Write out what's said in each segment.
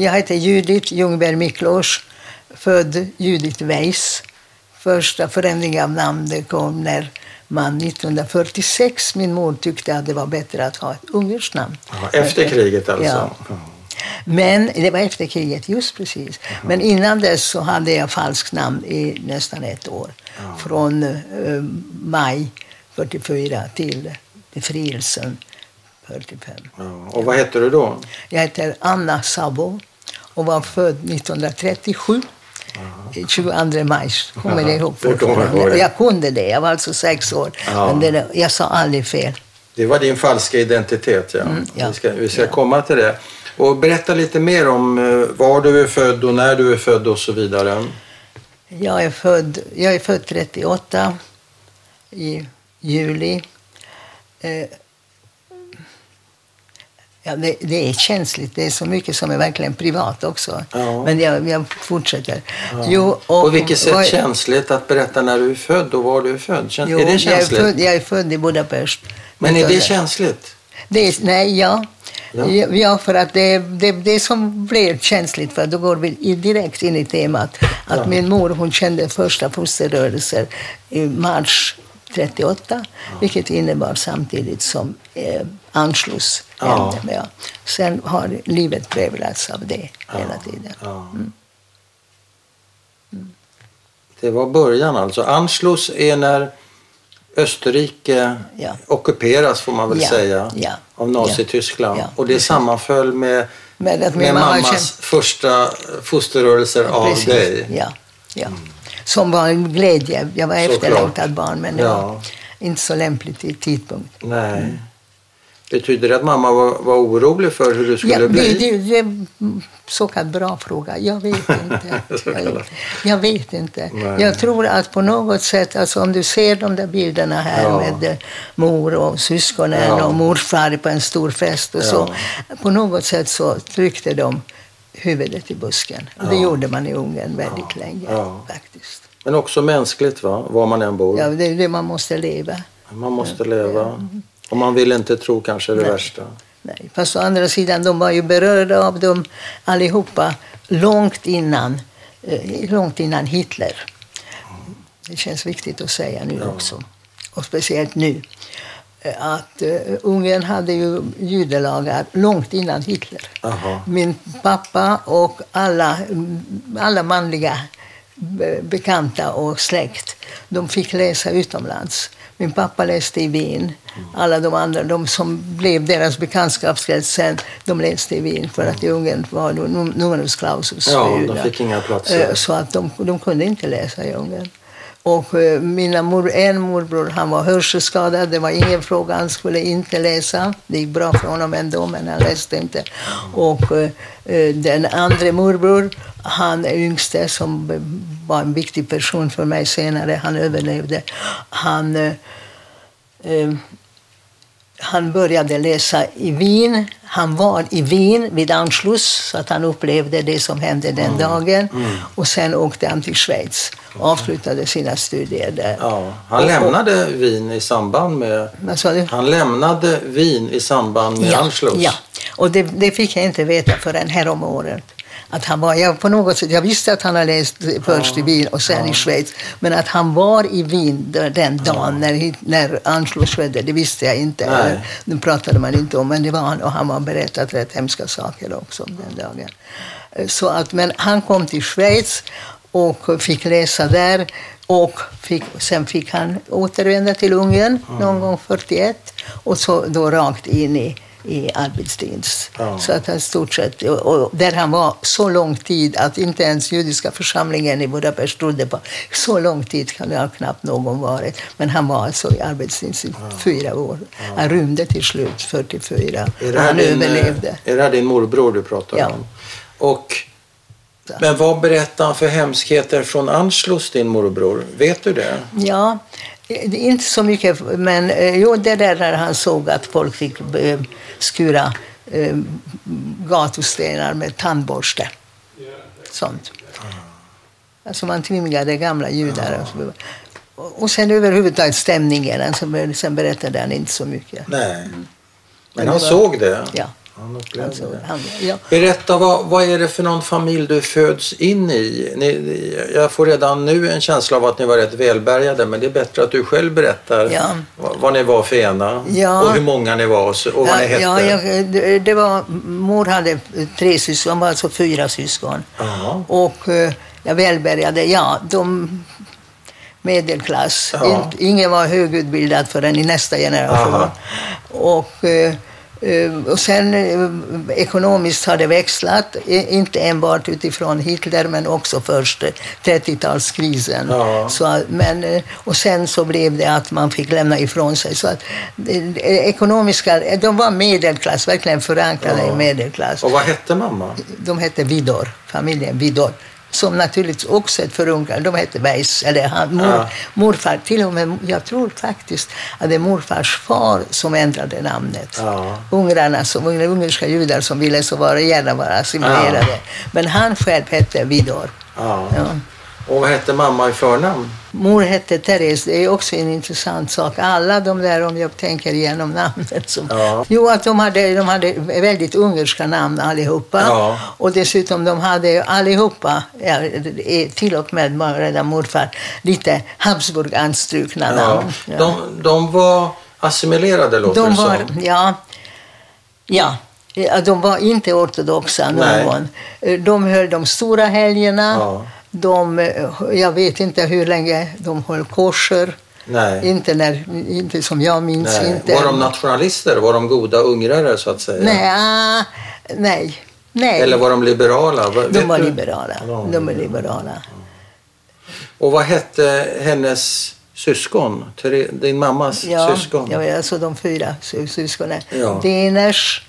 Jag heter Judith Ljungberg Miklós, född Judith Weiss. Första förändringen av namn kom när man 1946, min mor tyckte att det var bättre att ha ett ungerskt namn. Ja, efter kriget alltså? Ja. Men det var efter kriget, just precis. Men innan dess så hade jag falskt namn i nästan ett år. Från eh, maj 44 till befrielsen 45. Ja. Och vad hette du då? Jag heter Anna Sabo och var född 1937. 22 maj, kommer jag ihåg jag fortfarande. kunde det, jag var alltså sex år. Ja. Men det, jag sa aldrig fel. Det var din falska identitet, ja. Mm, ja. Vi ska, vi ska komma till det. Och berätta lite mer om eh, var du är född och när du är född och så vidare. Jag är född, jag är född 38 i juli. Ja, det, det är känsligt. Det är så mycket som är verkligen privat också. Ja. Men jag, jag fortsätter. Jo, och, På vilket sätt vad- känsligt att berätta när du är född och var du är född? Kän, Jo, är det jag, är känsligt? född, jag är född i Budapest. Men är det känsligt? Det är, nej, ja. Ja. ja. Ja, för att det, det, det som blir känsligt, för då går vi direkt in i temat, att Ja. min mor hon kände första fosterrörelser i mars 38, vilket innebar samtidigt som eh, Anschluss Ja. hände. Ja. Sen har livet präglats av det hela tiden. Ja. Det var början alltså. Anschluss är när Österrike Ja. ockuperas får man väl Ja, säga ja, av Nazityskland. ja, och det sammanföll med, med mamma mammas kände- första fosterrörelser av Precis. dig. Ja, ja. Som var en glädje. Jag var efterlängtad barn, men det Ja. var inte så lämpligt i tidpunkt. Nej. Betyder det att mamma var, var orolig för hur du skulle Ja, det, bli? det, det är en så kallad bra fråga. Jag vet inte. Kallad. jag vet inte. Nej. Jag tror att på något sätt, alltså om du ser de där bilderna här Ja. med eh, mor och syskonen Ja. och morfar på en stor fest och så. På något sätt så tryckte de huvudet i busken. Och det gjorde man i Ungern väldigt länge faktiskt. Men också mänskligt, va? var man än bor. Ja, det är det man måste leva. Man måste leva. Och man vill inte tro kanske det Nej. värsta. Nej. Fast å andra sidan, de var ju berörda av dem allihopa långt innan, eh, långt innan Hitler. Det känns viktigt att säga nu också. Och speciellt nu. Eh, Att uh, Ungern hade ju judelagar långt innan Hitler. Aha. Min pappa och alla, alla manliga be- bekanta och släkt, de fick läsa utomlands. Min pappa läste i Wien. Alla de andra, de som blev deras bekantskapskrets sen, de läste i Wien för att i Ungern var numerus clausus Ja, de fick inga platser. Eh, Så att de, de kunde inte läsa i Ungern. Och eh, mina mor, en morbror han var hörselskadad. Det var ingen fråga, han skulle inte läsa. Det gick bra för honom ändå, men han läste inte. Och eh, den andra morbror, han är yngste, som var en viktig person för mig senare, han överlevde. Han, eh, eh, han började läsa i Wien. Han var i Wien vid Anschluss, så att han upplevde det som hände den Mm. dagen. Och sen åkte han till Schweiz och avslutade sina studier där. Ja, han Och- lämnade Wien i samband med... Han lämnade Wien i samband med Ja, Anschluss. ja. och det, det fick jag inte veta förrän härom året. Att han var, jag, på något sätt, jag visste att han hade läst först i Wien och sen i Schweiz. Men att han var i Wien den dagen när, hit- när Anschluss skedde, det visste jag inte. Det pratade man inte om, men det var han. Och han har berättat rätt hemska saker också om den dagen. Eh, Så att, men han kom till Schweiz och fick läsa där. Och fick, sen fick han återvända till Ungern någon gång 41 och så då rakt in i, i arbetsdienst. Ja. Så att han stort sett, och, där han var så lång tid att inte ens judiska församlingen i Budapest trodde på. Så lång tid kan det ha knappt någon varit. Men han var alltså i arbetsdienst i fyra år. Han rymde till slut 44 Är och han din, överlevde. är det här din morbror du pratar Ja. om? Och, men vad berättar han för hemskheter från Anschluss, din morbror? Vet du det? Ja, inte så mycket, men eh, jo, det där när han såg att folk fick eh, skura eh, gatustenar med tandborste. Sånt. Alltså man tvingade gamla judar. Och, sen överhuvudtaget stämningen. Alltså, sen berättade han inte så mycket. Nej. Men Men han såg det? Ja. Han upplevde Alltså, det. han, ja. Berätta, vad, vad är det för någon familj du föds in i? Ni, jag får redan nu en känsla av att ni var rätt välbärgade men det är bättre att du själv berättar Ja. vad, vad ni var för ena Ja. och hur många ni var och, och vad ni hette. Ja, jag, det- det var, mor hade tre syskon, var alltså fyra syskon. Ja. Och eh, jag välbärgade, ja, de medelklass. Ja. Ingen var högutbildad förrän i nästa generation. Aha. Och, eh, och sen eh, ekonomiskt har det växlat, inte enbart utifrån Hitler men också först eh, 30-talskrisen. Ja. Så, men, eh, och sen så blev det att man fick lämna ifrån sig. Så att, eh, ekonomiska, eh, de var medelklass, verkligen förankrade Ja. i medelklass. Och vad hette mamma? De hette Vidor, familjen Vidor. Som naturligtvis också ett förunkat. De hette Weiss, eller han, mor, Ja. morfar. Till och med, jag tror faktiskt att det är morfars far som ändrade namnet. Ja. Ungrarna, som, ungerska judar som ville så vara, gärna vara assimilerade. Ja. Men han själv hette Vidor. Ja. Och vad hette mamma i förnamn? Mor hette Therese, det är också en intressant sak. Alla de där, om jag tänker igenom namnet. Som, Ja. Jo, att de hade, de hade väldigt ungerska namn allihopa. Ja. Och dessutom de hade allihopa, ja, det- till och med redan morfar, lite Habsburg-anstrukna namn. Ja. De, de var assimilerade låter De det var, som. ja, ja, de var inte ortodoxa Nej. någon. De höll de stora helgerna. De, jag vet inte hur länge de höll korser. Nej. Inte, när, inte som jag minns. Nej. Inte. Var de nationalister? Var de goda ungrare så att säga? Nej, nej. nej. Eller var de liberala? De var liberala. De var De var liberala. Och vad hette hennes syskon? Din mammas Ja, syskon? ja, alltså de fyra sy- syskonen. Ja. Diners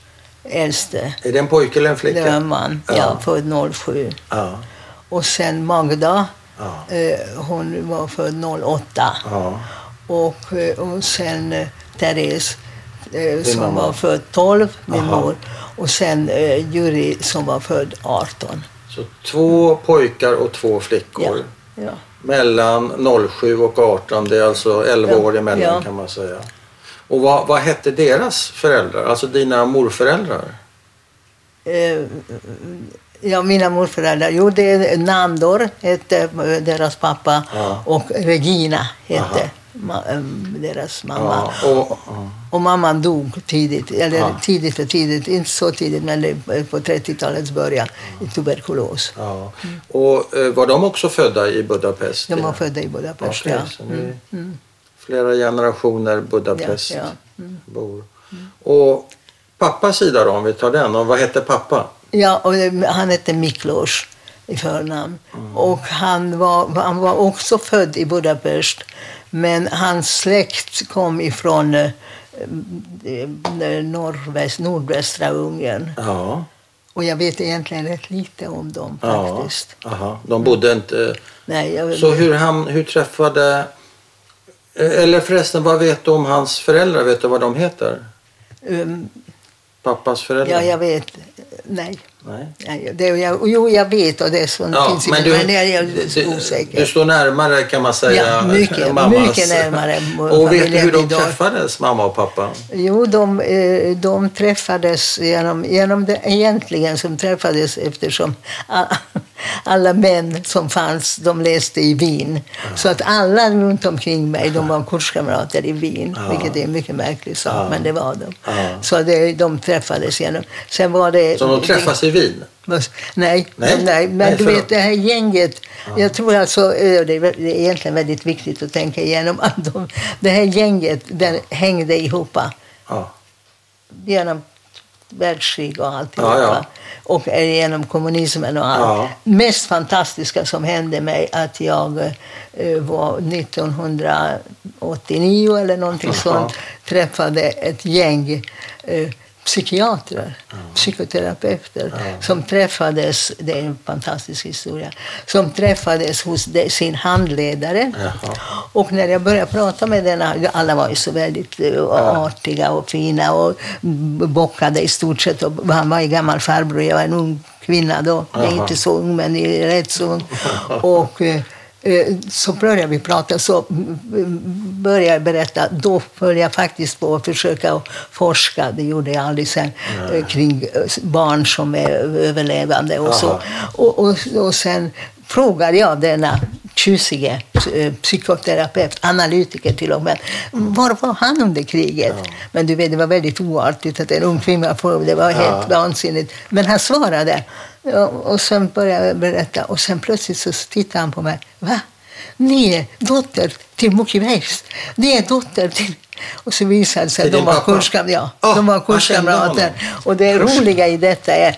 äldste, Är det en pojke eller en flicka? det var en man, Ja. ja. född 07. Ja. Och sen Magda, Ja. eh, hon var född 08. ja. Och, eh, och sen eh, Therese eh, som mamma. var född 12, min Aha. mor. Och sen eh, Juri som var född 18. Så två pojkar och två flickor. Ja. Ja. Mellan 07 och 18, det är alltså 11 Ja, år emellan kan man säga. Och vad, vad hette deras föräldrar? Alltså dina morföräldrar? Eh, ja, mina morföräldrar, jo det är Nandor hette eh, deras pappa Ja. och Regina hette ma, eh, deras mamma. Ja, och, ja. Och mamman dog tidigt, eller Ja. tidigt och tidigt, inte så tidigt men det- på 30-talets början i tuberkulos. ja. och eh, var de också födda i Budapest? De var födda i Budapest, Okej, ja. så ni flera generationer Budapest ja. bor. Och pappas sida då, om vi tar den. Och vad hette pappa? Ja, och det- han hette Miklos i förnamn. Mm. Och han var, han var också född i Budapest, men hans släkt kom ifrån eh, eh, norrväst, nordvästra Ungern. Ja. Och jag vet egentligen rätt lite om dem ja. faktiskt. Aha. De bodde inte... Nej, jag, Så hur, han, hur träffade... Eller förresten, vad vet du om hans föräldrar? Vet du vad de heter? um, Pappas föräldrar? ja, jag vet. Nej. Nej. Det, jag, jo, jag vet och det är så, Ja, finns men du, men jag är osäker. du står närmare kan man säga. Ja, mycket, mammas. mycket närmare Och vet du hur de idag. träffades, mamma och pappa? Jo, de, eh, de träffades genom, genom det, egentligen som träffades eftersom alla män som fanns, de läste i Wien. Så att alla runt omkring mig, de var kurskamrater i Wien, Ja. vilket är en mycket märklig sak, Ja. men det var de. Ja. Så det, de träffades genom... Sen var det... Så de träffas i Wien? Nej, Nej? nej, men Nej, du vet det här gänget. Jag tror alltså, det är egentligen väldigt viktigt att tänka igenom att de, det här gänget den hängde ihop Ja. genom världskrig och alltihopa. Ja, ja. Och genom kommunismen och allt. Ja. Mest fantastiska som hände mig att jag eh, var 1989 eller någonting sånt träffade ett gäng psykiatrer, psykoterapeuter som träffades, det är en fantastisk historia, som träffades hos de, sin handledare. Jaha. Och när jag började prata med denna, alla var ju så väldigt eh, artiga och fina och bockade i stort sett. Och han var en gammal farbror, jag var en ung kvinna då. Jag är inte så ung, men rätt så ung. Och, eh, så började vi prata, så började jag berätta. Då höll jag faktiskt på att försöka forska, det gjorde jag aldrig sen, eh, kring eh, barn som är överlevande och så. Aha. Och, och, och sen frågade jag denna tjusige eh, psykoterapeut, analytiker till och med, var var han under kriget? Men du vet, det var väldigt oartigt att en ung kvinna frågade, det var helt vansinnigt. Men han svarade. Ja, och sen började jag berätta och sen plötsligt så tittade han på mig. Va? Ni är dotter till Muki Weiss. Ni är dotter till... Och så visade det sig att de var kurskamrater. Ja, Ah, de var kurskamrater. Och det roliga i detta är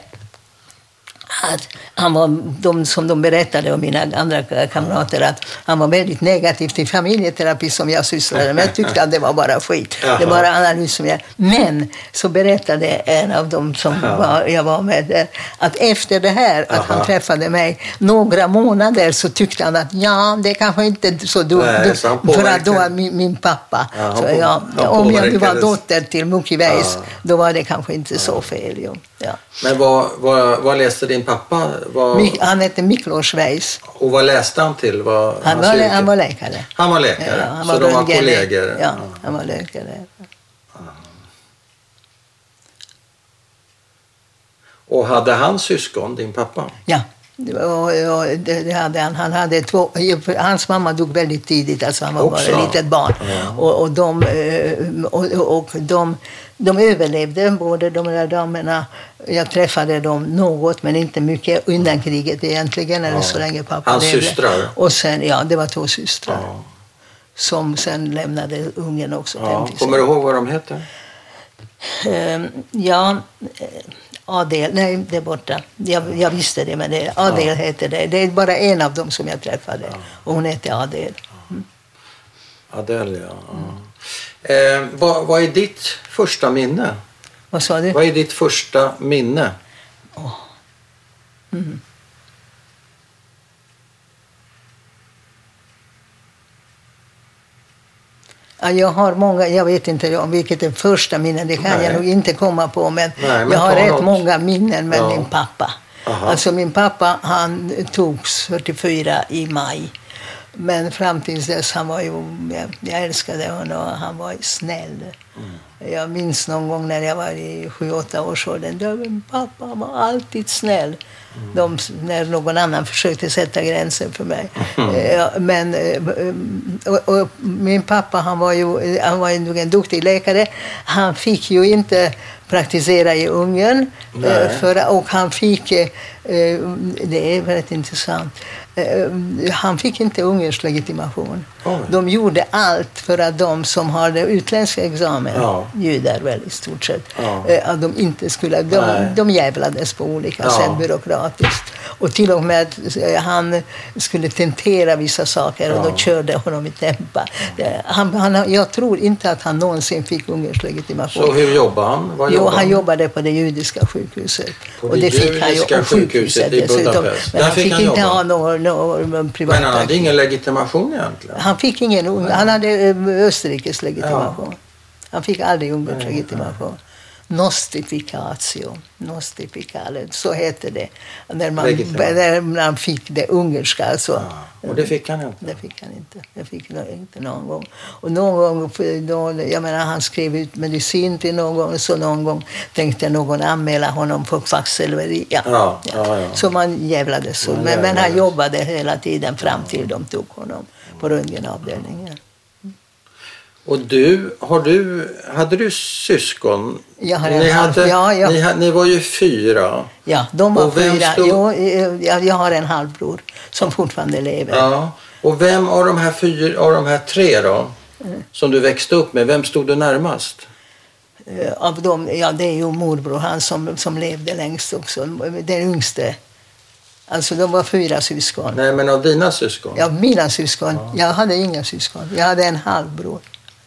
att han var, de som de berättade om mina andra kamrater, att han var väldigt negativ till familjeterapi som jag sysslade med. Jag tyckte att det var bara skit. Det Jaha. var bara analys som jag... Men så berättade en av dem som var, jag var med där, att efter det här, att han Aha. träffade mig, några månader så tyckte han att ja, det kanske inte är så dumt. Han för att då var min, min pappa, Ja, han så på- ja, han om jag nu var dotter till Muki Weiss, Ja. då var det kanske inte så fel. Ja. Men vad, vad, vad läste din pappa? Vad, Mik- Han hette Miklos Weiss. och vad läste han till? Vad, Han var, yrke? han var läkare. Han var läkare, Ja, han så de var kollegor? Ja, han var läkare. Och hade han syskon, din pappa? Ja, och, och, det, det hade han. Han hade två, hans mamma dog väldigt tidigt, alltså han var Också? bara ett litet barn. Och, och, de, eh, och, och de, de överlevde, båda de där damerna. Jag träffade dem något, men inte mycket, undan kriget egentligen, eller Ja. så länge pappa Hans levde. systrar? Och sen, ja, det var två systrar. Ja. Som sen lämnade ungen också. Ja. 56. Kommer du ihåg vad de heter? Ehm, ja, eh, Adel, nej det är borta. Jag, jag visste det, men det, Adel heter det. Det är bara en av dem som jag träffade. Och hon heter Adel. Adele, ja. ja. Eh, vad, vad är ditt första minne? Vad sa du? Vad är ditt första minne? Ja, jag har många, jag vet inte om vilket är första minne, det kan Nej. jag nog inte komma på. Men, Nej, men jag har rätt något. många minnen med Ja. min pappa. Aha. Alltså min pappa han togs 44 i maj. Men fram tills dess, han var ju, jag, jag älskade honom och han var snäll. Mm. Jag minns någon gång när jag var i 7-8 års åldern, pappa var alltid snäll. Mm. De, när någon annan försökte sätta gränser för mig. Mm. Eh, Men, eh, och, och min pappa han var ju han var en duktig läkare. Han fick ju inte praktisera i Ungern. Eh, För, och han fick, eh, eh, det är väldigt intressant, eh, Eh, eh, han fick inte Ungerns legitimation. Oj. De gjorde allt för att de som har det utländska examen, Ja. judar väl i stort sett, Ja. eh, att de inte skulle, Nej. de, de jävlades på olika Ja. sätt byråkratiskt. Och till och med eh, han skulle tentera vissa saker och Ja. då körde honom i tempa. Det- Han, han, jag tror inte att han någonsin fick Ungerns legitimation. Så hur jobbar han? Vad Jo, han jobbade på det judiska sjukhuset. På och det det fick han ju, och sjukhuset i Budapest. Men Där han fick han inte jobba. ha någon, någon privat Men han hade ingen legitimation egentligen? Han fick ingen, han hade eh, Österrikes legitimation. Han fick aldrig Ungerns legitimation. Nostificatio, nostificale, så heter det. När man, när man fick det ungerska. Alltså. Ja, och det fick han inte? Det fick han inte. Det fick han inte någon gång. Och någon gång, då, jag menar han skrev ut medicin till någon gång, så någon gång tänkte någon anmäla honom för kvacksalveri. Ja. Ja, ja. Så man jävlades. så. Man Men, men han jävlades. jobbade hela tiden fram till de tog honom på röntgenavdelningen. Och du, har du, hade du syskon? Jag har en ni, hade, ja, ja. Ni, ni var ju fyra. Ja, de var fyra. stod- Jo, jag, jag har en halvbror som fortfarande lever. Ja. Och vem av de här, fyra, av de här tre då, Mm. som du växte upp med, vem stod du närmast? Eh, Av dem, ja, det är ju morbror, han som, som levde längst också. Den yngste. Alltså de var fyra syskon. Nej, men av dina syskon? Ja, mina syskon. Jag hade inga syskon. Jag hade en halvbror.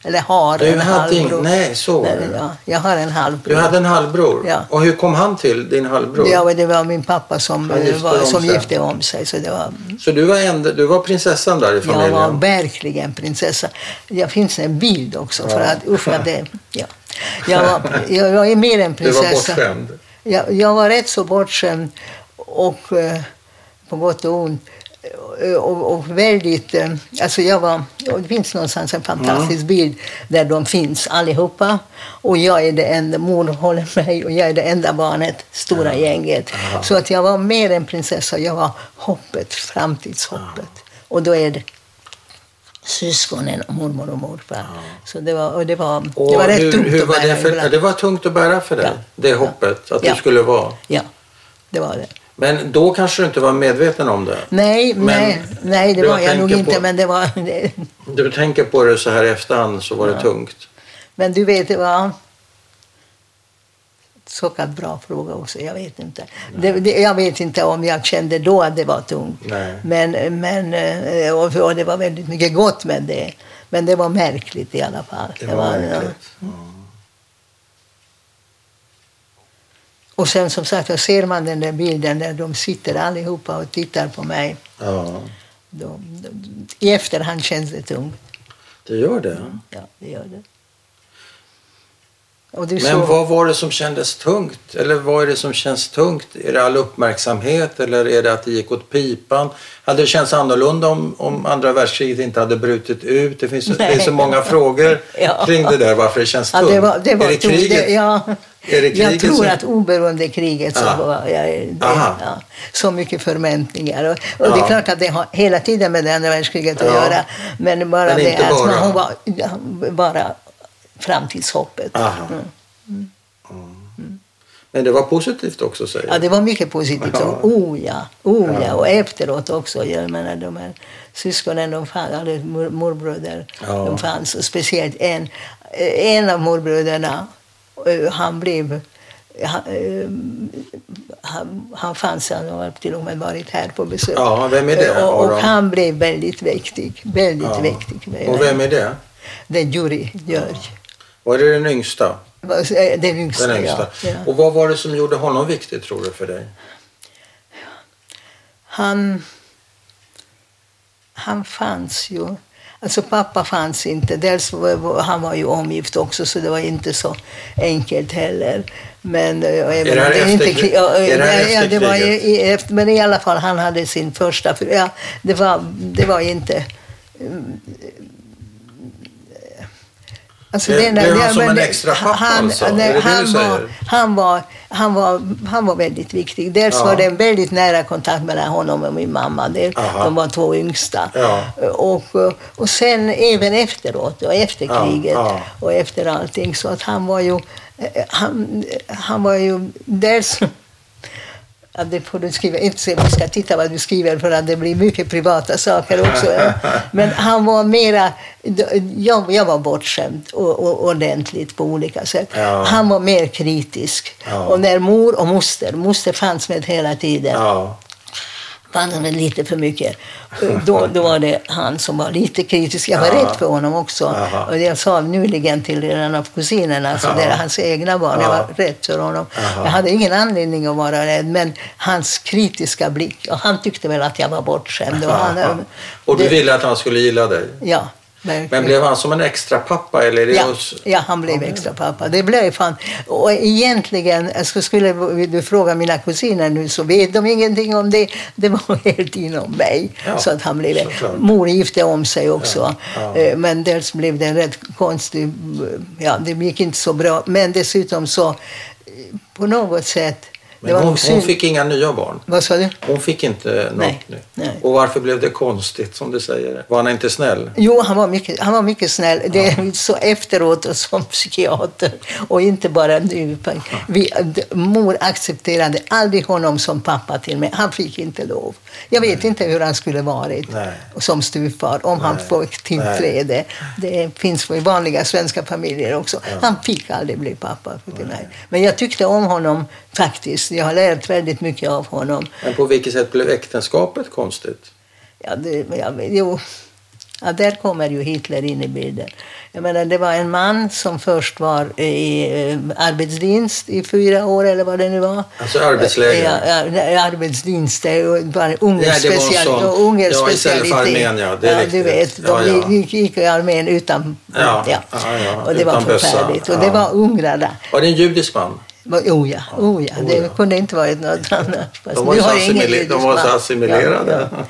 Eller har Du en halvbror. ing- nej, så det. ja, Jag har en halvbror. Du hade en halvbror? Ja. Och hur kom han till, din halvbror? Ja, det var min pappa som, gifte var, om som sig. gifte om sig. Så det var, Så du var, enda, du var prinsessan där i jag familjen? var verkligen prinsessa. Det finns en bild också. För Ja. att, usch, det, ja. jag, var, jag var mer än Du var prinsessa. bortskämd? Jag, jag var rätt så bortskämd och eh, på gott och ont. och, och väldigt... eh, Alltså jag var, och det finns någonstans en fantastisk bild där de finns allihopa. Och jag är det enda, mor håller mig och jag är det enda barnet, stora gänget. Så att jag var mer en prinsessa, jag var hoppet, framtidshoppet. Och då är det syskonen mormor och morfar. Så det var, och det var, det Och var rätt hur, tungt hur att var bära det, för, det var tungt att bära för dig, Ja. det hoppet, att Ja. du skulle vara. Ja, det var det. Men då kanske du inte var medveten om det. Nej, Men nej, nej det var jag nog inte, på- men det var... Det, Du tänker på det så här i efterhand så var det tungt. men du vet, det var... Så kallad bra fråga också, jag vet inte. Det, det, jag vet inte om jag kände då att det var tungt. Nej. Men, men, eh, och, och det var väldigt mycket gott med det. Men det var märkligt i alla fall. Det var verkligt. Och sen som sagt, då ser man den där bilden där de sitter allihopa och tittar på mig. Ja, Då, då, I efterhand känns det tungt. det gör det. Ja, det gör det. Du Men såg- vad var det som kändes tungt? Eller vad är det som känns tungt? Är det all uppmärksamhet eller är det att det gick åt pipan? Hade det känts annorlunda om, om andra världskriget inte hade brutit ut? Det finns, det är så många frågor Ja. kring det där, varför det känns Ja, tungt. det var, det var är det kriget? Det, ja, det jag tror som- att oberoende kriget så var jag, det, ja, så mycket förväntningar. Och, och det är klart att det har hela tiden med det andra världskriget att göra. Men bara Men det att bara. man, hon var bara framtidshoppet. Aha. Mm. Men det var positivt också säger Ja, det var mycket positivt. Ja. Oh ja, oh ja. Och efteråt också. Jag menar, de här syskonen, de fanns, eller mor, morbröder, Ja. de fanns. Och speciellt en, en av morbröderna, han blev... Han, eh, han, han fanns, han har till och med varit här på besök. Ja, vem är det Eh, Och, och han blev väldigt viktig. Väldigt Ja. viktig. Och vem är det? Det är Juri Georg. Var det den yngsta? Eh, Den yngsta, Den yngsta. ja. ja. Och vad var det som gjorde honom viktig tror du för dig? han, han fanns ju. Alltså pappa fanns inte. Dels var, han var ju omgift också så det var inte så enkelt heller. Men, även det här om efter inte, ja, är det här ja, efter det var i, efter, Men i alla fall, han hade sin första. Ja, det, var, det var inte... Alltså Det- den där- blev han som en det- extra pappa han, alltså? Är nej, det det han, var, han, var, han, var, han var väldigt viktig. Dels Ja. var det en väldigt nära kontakt mellan honom och min mamma. Det, de var två yngsta. Ja. Och, och sen även efteråt, och efter kriget ja. och efter allting. Så att han var ju... eh, Han, han var ju dels... Ja, det får du skriva. Inte se, vi ska titta vad du skriver för att det blir mycket privata saker också. Men han var mera... Jag, jag var bortskämd och, och ordentligt på olika sätt. Ja. Han var mer kritisk. Ja. Och när mor och moster, moster fanns med hela tiden Ja. Med lite för mycket. Då, då var det han som var lite kritisk. Jag var Ja. rädd för honom också. Aha. Och jag sa nyligen till en av kusinerna, alltså Ja. det är hans egna barn, jag Ja. var rädd för honom. Aha. Jag hade ingen anledning att vara rädd, men hans kritiska blick, och han tyckte väl att jag var bortskämd. Och, han, Och du det- ville att han skulle gilla dig? Ja, verkligen. Men blev han som en extra pappa eller Ja, hos... ja, han blev extra pappa. Det blev han. Och egentligen, skulle du fråga mina kusiner nu så vet de ingenting om det. Det var helt inom mig. Ja, så att han blev såklart. Mor gifte om sig också. Ja, ja. Eh, Men dels blev det en rätt konstig... Ja, det gick inte så bra. Men dessutom så, eh, på något sätt... Men var hon, hon fick inga nya barn? Vad sa du? Hon fick inte något Nej, nytt? nej. Och varför blev det konstigt som du säger? Var han inte snäll? Jo, han var mycket, han var mycket snäll. Det är så efteråt och som psykiater. Och inte bara nu. Vi, d- mor accepterade aldrig honom som pappa till mig. Han fick inte lov. Jag vet inte hur han skulle varit Nej. som styvfar om han Nej. fick tillträde. Det finns i vanliga svenska familjer också. Han fick aldrig bli pappa till mig. Men jag tyckte om honom faktiskt. Jag har lärt väldigt mycket av honom. Men på vilket sätt blev äktenskapet konstigt? Ja, det, ja, jo. Ja, där kommer ju Hitler in i bilden. Jag menar, det var en man som först var i eh, arbetsdienst i fyra år, eller vad det nu var. Alltså arbetsläger? Ja, ja, arbetsdienst, det var en Ja, det var en sån. Ja, istället för armén, ja, det är ja, riktigt. du vet, de Ja, ja. gick, gick i armén utan... Ja, ja, ja, och det var utan bössa. förfärligt. Och Ja. det var ungrarna. Var det en judisk man? Oh ja, oh ja. det kunde inte varit något annat. De var, så assimiler- de var så assimilerade. Ja,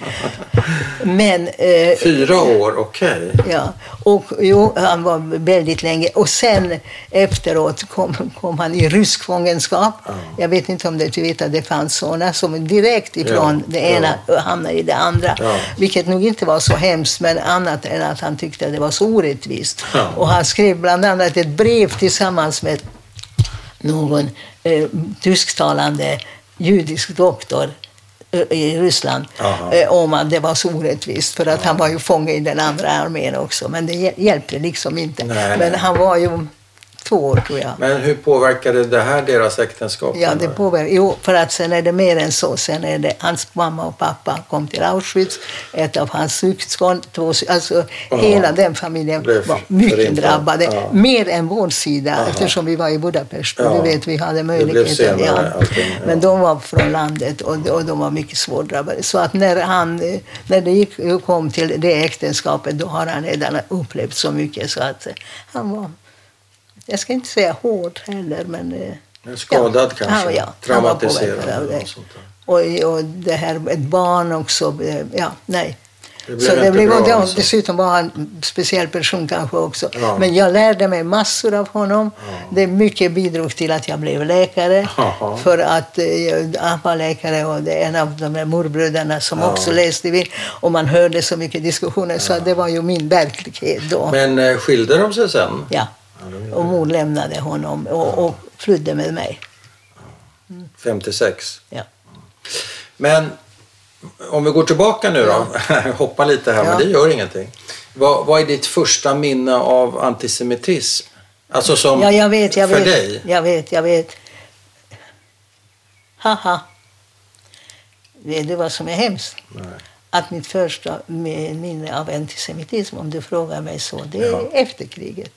ja. Men eh, Fyra år, okej. Ja, och jo, han var väldigt länge. Och sen efteråt kom, kom han i rysk fångenskap. Jag vet inte om det, du vet att det fanns sådana som direkt ifrån Ja, det ena hamnade i det andra. Ja. Vilket nog inte var så hemskt, men annat än att han tyckte att det var så orättvist. Ja. Och han skrev bland annat ett brev tillsammans med någon eh, tysktalande judisk doktor eh, i Ryssland eh, om att det var så orättvist för att han var ju fånge i den andra armén också. Men det hjäl- hjälpte liksom inte. Nej, Men nej. han var ju två år tror jag. Men hur påverkade det här deras äktenskap? Ja, det påverkar. Jo, för att sen är det mer än så. Sen är det hans mamma och pappa kom till Auschwitz. Ett av hans syskon, två, alltså Ja. hela den familjen var mycket förintad. drabbade. Ja. Mer än vår sida Aha. eftersom vi var i Budapest. Ja. Du vet, vi hade allting, ja. Men de var från landet och, och de var mycket svårdrabbade. Så att när, han, när det gick, kom till det äktenskapet då har han redan upplevt så mycket så att han var, jag ska inte säga hård heller men eh, Skadad Ja, kanske? ja, Traumatiserad? där. och, och det här ett barn också. eh, Ja, nej. Det blev så det blev, bra, ja, alltså. Dessutom var han en speciell person kanske också. Ja. Men jag lärde mig massor av honom. Det mycket bidrog till att jag blev läkare. Jaha. För att eh, han var läkare och det är en av de här morbröderna som Ja. också läste Wien. Och man hörde så mycket diskussioner så det var ju min verklighet då. Men skilde de sig sen? ja. Och mor lämnade honom och, och flydde med mig. 56? Ja. Men om vi går tillbaka nu då, hoppa lite här, Ja. men det gör ingenting. Vad, vad är ditt första minne av antisemitism? Alltså som Ja, jag vet, jag för vet. dig? Jag vet, jag vet. Haha. Vet du vad som är hemskt? Nej. Att mitt första minne av antisemitism, om du frågar mig så, det är Ja. efter kriget.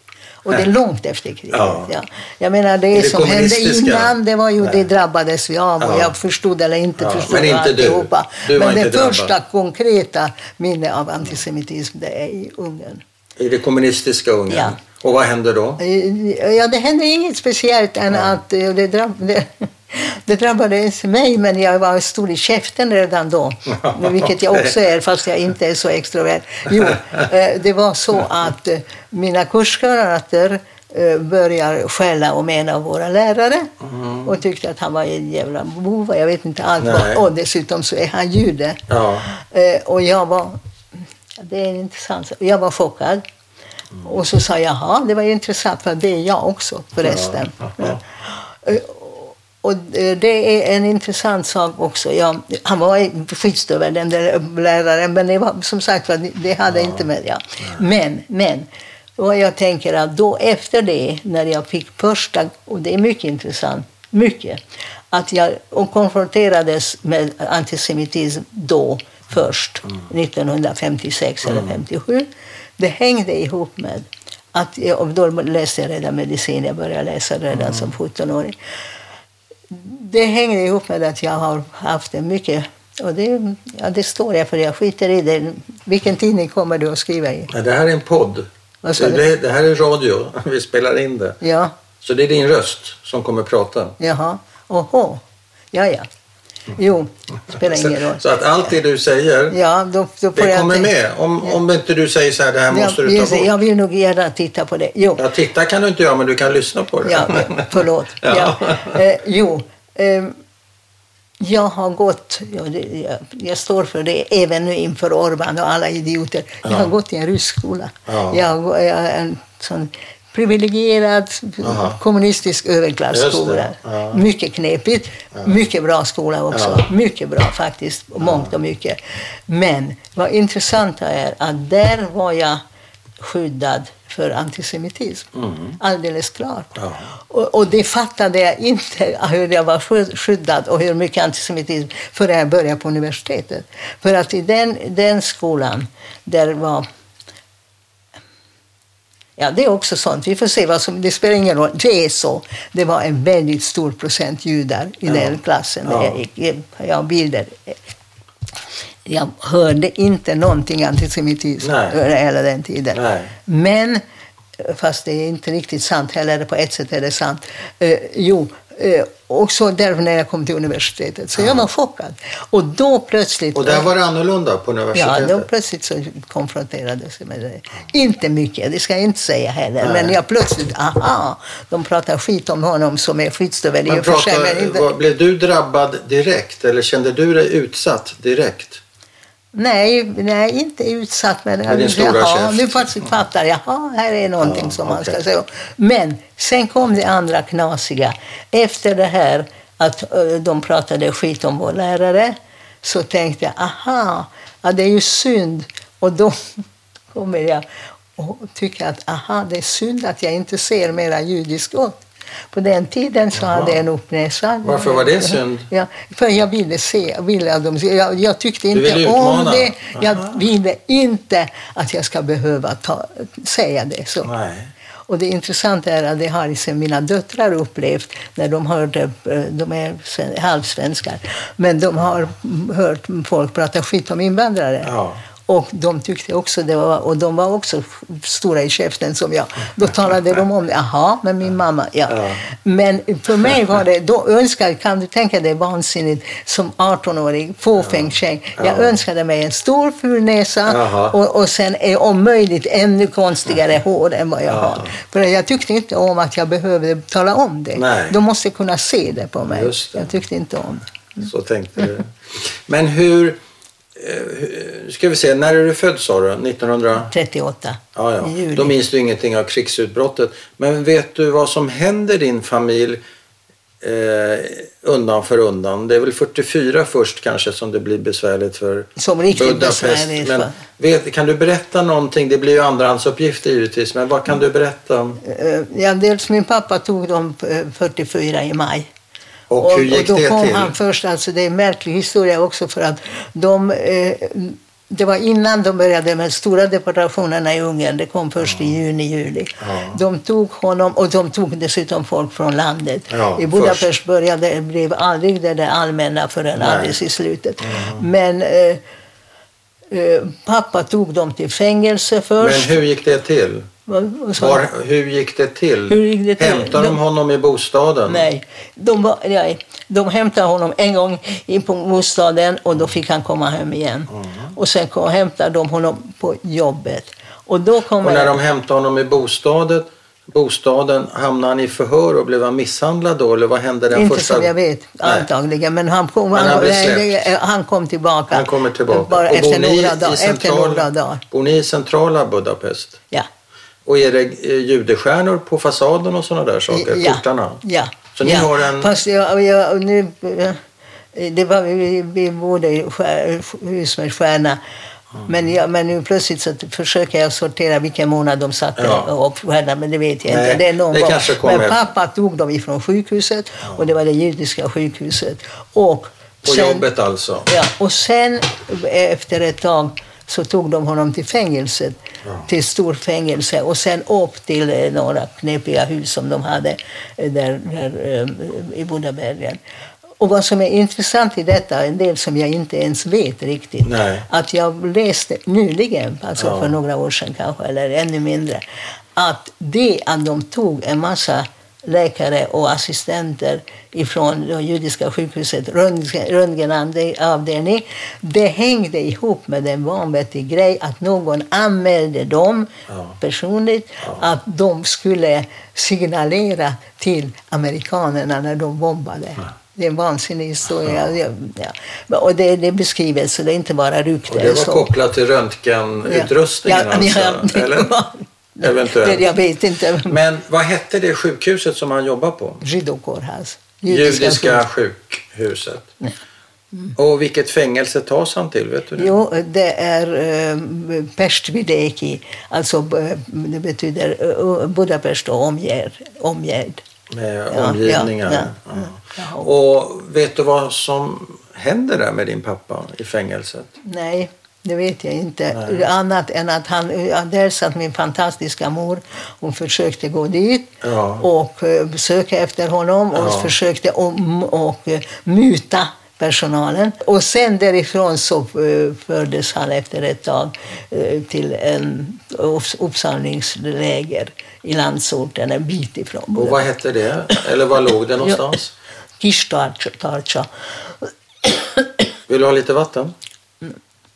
Och det är långt efter kriget. Ja. Ja. Jag menar, det, Det som hände innan, det var ju, Nej. det drabbades vi av och Ja. jag förstod eller inte Ja, förstod men inte du. alltihopa. Du var Men det drabbad. första konkreta minne av antisemitism, det är i Ungern. I det kommunistiska Ungern? Ja. Och vad hände då? Eh, Ja, det hände inget speciellt än att eh, det, drabb, det, det drabbade mig, men jag var stor i käften redan då. Vilket jag också är, fast jag inte är så extrovert. Jo, eh, det var så att eh, mina kurskamrater eh, börjar skälla om en av våra lärare och tyckte att han var en jävla bov. Jag vet inte allt. Nej. Och dessutom så är han jude. Ja. Eh, och jag var, ja, det är intressant, jag var chockad. Och så sa jag, jaha, det var ju intressant för det är jag också förresten. Ja, ja. Och eh, det är en intressant sak också. Jag, han var skitstövel den där läraren, men det var som sagt det hade inte med ja. Men, men, vad jag tänker att då efter det, när jag fick första, och det är mycket intressant, mycket, att jag och konfronterades med antisemitism då först, 1956 eller 57. Det hängde ihop med att, jag- och då läste jag redan medicin, jag började läsa redan som 17-åring. Det hänger ihop med att jag har haft en mycket, och det, ja, det står jag för, jag skiter i det. Vilken tidning kommer du att skriva i? Det här är en podd. Det, det här är radio. Vi spelar in det. Ja, Så det är din röst som kommer prata. jaha, oho, ja ja. Jo, spelar ingen roll. Så, så att allt det du säger, Ja, då, då det kommer tänka- med. Om, om inte du säger så här, det här måste Ja, du ta det, bort. jag vill nog gärna titta på det. Jo, Ja, titta kan du inte göra, men du kan lyssna på det. Ja, förlåt. Ja. Ja. Eh, jo, ehm, jag har gått, ja, det, jag, jag står för det även nu inför Orban och alla idioter. Jag har gått i en rysk skola. Ja. Jag, jag en sån privilegierad Aha. kommunistisk överklasskola. ja. Mycket knepigt. Mycket bra skola också. Ja. Mycket bra faktiskt. Mångt och mycket. Men vad intressanta är att där var jag skyddad för antisemitism. Alldeles klart. Ja. Och, och det fattade jag inte, hur jag var sky- skyddad och hur mycket antisemitism förrän jag började på universitetet. För att i den, den skolan, där var Ja, det är också sånt. Vi får se vad som... Det spelar ingen roll. Det är så. Det var en väldigt stor procent judar i Ja. den klassen. Ja. Jag, jag bilder. Jag hörde inte någonting antisemitism Nej. under hela den tiden. Nej. Men, fast det är inte riktigt sant heller, på ett sätt är det sant. Eh, jo, Eh, och så där när jag kom till universitetet. Så jag var chockad. Och då plötsligt... Och där var det annorlunda på Ja, universitetet? då plötsligt så konfronterades jag med det. Inte mycket, det ska jag inte säga heller. Men jag plötsligt, aha, de pratar skit om honom som är skyddsstövel i och för sig. Men inte, blev du drabbad direkt eller kände du dig utsatt direkt? Nej, nej, inte utsatt. Men Med din stora jaha, käft. nu fattar jag, jaha, här är någonting Ja, som man ska okej. säga. Men sen kom det andra knasiga. Efter det här att eh, de pratade skit om vår lärare så tänkte jag, aha, ja, det är ju synd. Och då kommer jag och tycker att aha, det är synd att jag inte ser mera judisk ut. På den tiden så hade jag en uppnäsa. Varför var det synd? Ja, för jag ville se, jag ville att de, jag, jag tyckte inte om det. Jag ville inte att jag ska behöva ta, säga det. Så. Nej. Och det intressanta är att det har liksom mina döttrar upplevt när de hörde, eh, de är sven- halvsvenskar, men de har hört folk prata skit om invandrare. Ja. Och de tyckte också det var, och de var också stora i käften som jag. Då talade de om det. Jaha, men min mamma, ja. Ja. Men för mig var det, då önskade, kan du tänka dig vansinnigt som 18-åring, fåfäng tjej. Jag Ja. önskade mig en stor ful näsa och, och sen är om möjligt ännu konstigare hår än vad jag Ja. har. För jag tyckte inte om att jag behövde tala om det. Nej. De måste kunna se det på mig. Jag tyckte inte om det. Så tänkte du. Men hur... eh, Ska vi se, när är du född sa du? 1900? 38 Ja, ja. juli. Då minns du ingenting av krigsutbrottet. Men vet du vad som händer din familj eh, undan för undan? Det är väl 44 först kanske som det blir besvärligt för Som Budapest. besvärligt Men vet, kan du berätta någonting? Det blir ju andrahandsuppgifter givetvis. Men vad kan du berätta? om? Eh, Ja, dels min pappa tog dem eh, 44 i maj. Och, hur gick då det kom till? han först, alltså det är en märklig historia också för att de, eh, det var innan de började med stora deportationerna i Ungern, det kom först i juni, juli. Ja. De tog honom, och de tog dessutom folk från landet. Ja, I Budapest började, blev aldrig det där allmänna förrän Nej. alldeles i slutet. Men eh, eh, pappa tog dem till fängelse Men först. hur gick det till? Var, hur gick det till? Hur gick det till? Hämtade de De- honom i bostaden? Nej, de, var, nej, de hämtade honom en gång in på bostaden och då fick han komma hem igen. Mm. Och sen kom, hämtade de honom på jobbet. Och då kommer... Och när de hämtade honom i bostaden, bostaden hamnade han i förhör och blev han misshandlad då? Eller vad hände den inte första? som jag vet, Nej. antagligen. Men han kom, Men han han, nej, han kom tillbaka. Han kommer tillbaka. Bara Och efter några, i dagar, efter central- några dagar. Bor ni i centrala Budapest? Ja. Och är det eh, judestjärnor på fasaden och sådana där saker? Ja. Portarna? Ja. Så ni ja. har en- Fast jag, jag, nu, eh, det var, vi, vi bodde hus med stjärna. Men, jag, men nu plötsligt så försöker jag sortera vilken månad de satte Ja. upp stjärna, men det vet jag Nej, inte. Det är någon det gång. Men pappa tog dem ifrån sjukhuset och det var det judiska sjukhuset. Och På jobbet alltså? Ja, och sen efter ett tag så tog de honom till fängelset, till stort fängelse och sen upp till eh, några knepiga hus som de hade eh, där, där eh, i Bodabergen. Och vad som är intressant i detta, en del som jag inte ens vet riktigt, Nej. att jag läste nyligen, alltså Ja. för några år sedan kanske, eller ännu mindre, att det att de tog en massa läkare och assistenter ifrån det judiska sjukhuset, röntgen- röntgenavdelning, det hängde ihop med en vanvettig grej att någon anmälde dem Ja. personligt, personligt att de skulle signalera till amerikanerna när de bombade. Det är en vansinnig historia. Ja. Ja. Och det, det är beskrivet, så det är inte bara rykte. Och det var så. kopplat till röntgenutrustningen Ja, alltså? ja, eller? Eventuellt. Jag vet inte. Men vad hette det sjukhuset som han jobbar på? Židokårhus. Judiska sjukhus. sjukhuset. Och vilket fängelse tas han till? Vet du det? Jo, det är uh, Pestvideki. Alltså eh, det betyder uh, Budapest och omgärd. omgärd. Med Ja, Ja. ja, ja. Och vet du vad som händer där med din pappa i fängelset? Nej, det vet jag inte. Nej. Annat än att han, ja, där satt min fantastiska mor. Hon försökte gå dit Ja. och uh, söka efter honom och Ja. försökte om, och, uh, muta personalen. Och sen därifrån så eh, fördes han efter ett tag eh, till en upps- uppsamlingsläger i landsorten en bit ifrån. Och vad hette det? Eller var låg det någonstans? Kishtarcha. Vill du ha lite vatten?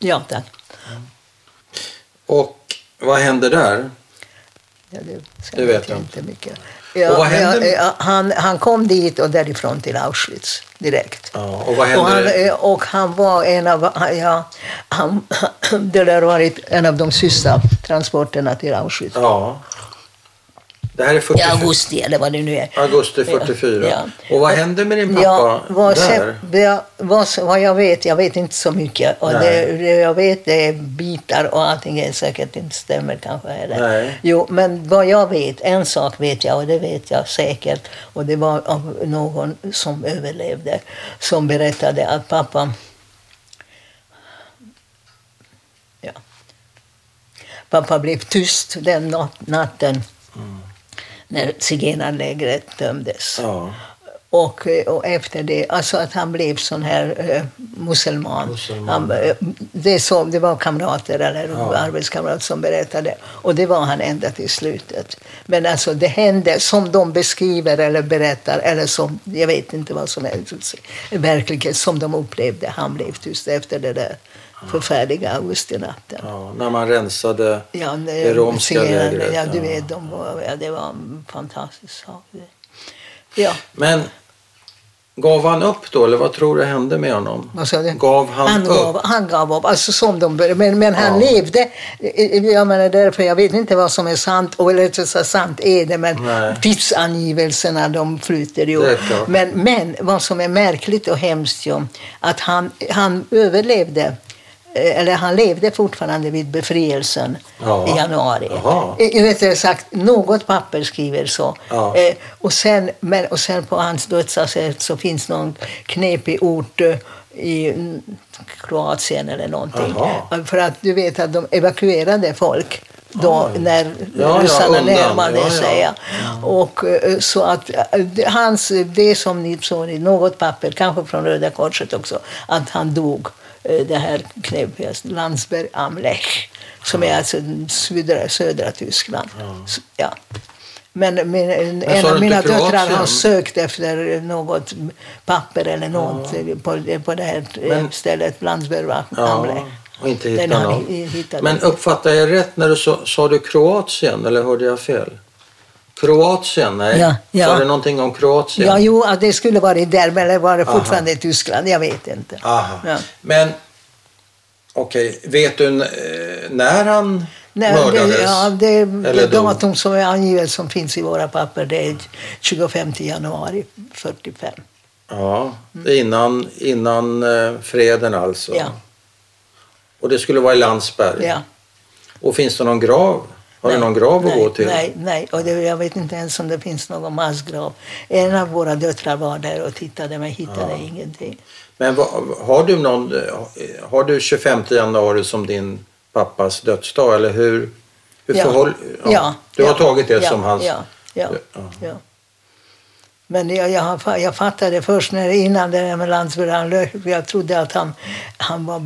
Ja, tack. Och vad hände där? Ja, det, ska Det vet jag inte mycket. Och Ja, vad hände? ja, ja, han, han kom dit och därifrån till Auschwitz direkt. Ja, och vad Och han, eh, och han var en av, ja, han, det där varit en av de sista transporterna till Auschwitz. Ja. Det här är I 44. augusti eller vad det nu är. Augusti 44. Ja. Och vad hände med din pappa Ja, vad, där? sen, vad, vad, jag vet, jag vet inte så mycket. Och det, det jag vet det är bitar och allting är säkert inte stämmer kanske heller. Nej. Jo, men vad jag vet, en sak vet jag och det vet jag säkert. Och det var av någon som överlevde som berättade att pappa ja, Pappa blev tyst den nat- natten när zigenarlägret tömdes. Ja. Och, eh, och efter det, alltså att han blev sån här eh, muselman. Muselman. Han, eh, det, så, det var kamrater eller Ja. arbetskamrater som berättade. Och det var han ända till slutet. Men alltså det hände som de beskriver eller berättar, eller som, jag vet inte vad som är verkligen som de upplevde. Han blev tyst efter det där förfärliga augustinatten. ja. När man rensade Ja, det romska lägret. Ja, du ja. vet, de var, ja, det var en fantastisk sak. Ja, Men gav han upp då, eller vad tror du hände med honom? Gav han, han, upp? gav, han gav upp, alltså som de började. Men, men han Ja. levde, jag menar därför, jag vet inte vad som är sant, och eller rättare sagt sant är det, men Nej. tidsangivelserna de flyter ju. Men, men vad som är märkligt och hemskt ju, att han, han överlevde eller han levde fortfarande vid befrielsen Ja. i januari. Jaha. Eh, Rättare sagt, något papper skriver så. Ja. Eh, och, sen, men, och sen på hans dödsattest så finns någon knepig ort eh, i mm, Kroatien eller någonting. Jaha. För att du vet att de evakuerade folk då Oj. när ja, ryssarna undan. närmade Ja, ja. sig. Och eh, så att eh, hans, det som ni såg i något papper, kanske från Röda Korset också, att han dog eh, det här knepiga Landsberg am Lech, som är alltså södra, södra Tyskland. Ja. Men min, en av mina döttrar har sökt efter något papper eller något på, på det här eh, Men- stället, Landsberg am Ja, Lech. och inte hitta någon. Men uppfattade jag rätt när du sa, sa du Kroatien eller hörde jag fel? Kroatien? Nej. Ja, ja. Sa du någonting om Kroatien? Ja, jo, att det skulle vara där, men var det fortfarande i Tyskland? Jag vet inte. Aha. Ja. Men okej, vet du eh, när han Nej, mördades? det, ja, det, Eller dog? datum som är angivet som finns i våra papper det är 25 januari 45. Ja, innan, innan eh, freden alltså. Ja. Och det skulle vara i Landsberg? Ja. Och finns det någon grav? Har du Nej, någon grav att nej, gå till? Nej, nej. Och det, jag vet inte ens om det finns någon massgrav. En av våra döttrar var där och tittade men hittade ingenting. Men vad, har du någon, har du 25 januari som din pappas dödsdag eller hur? hur Ja. förhåll, Ja, Du har ja, tagit det ja, som hans... Ja, ja, Ja. Men jag, jag, jag fattade först när, innan det där med Landsberg, jag trodde att han, han var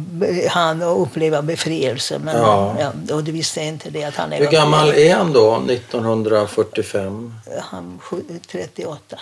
han och uppleva befrielse. Men, Ja. ja. och det visste jag inte det att han Hur gammal är han då, 1945? Han sju- 38.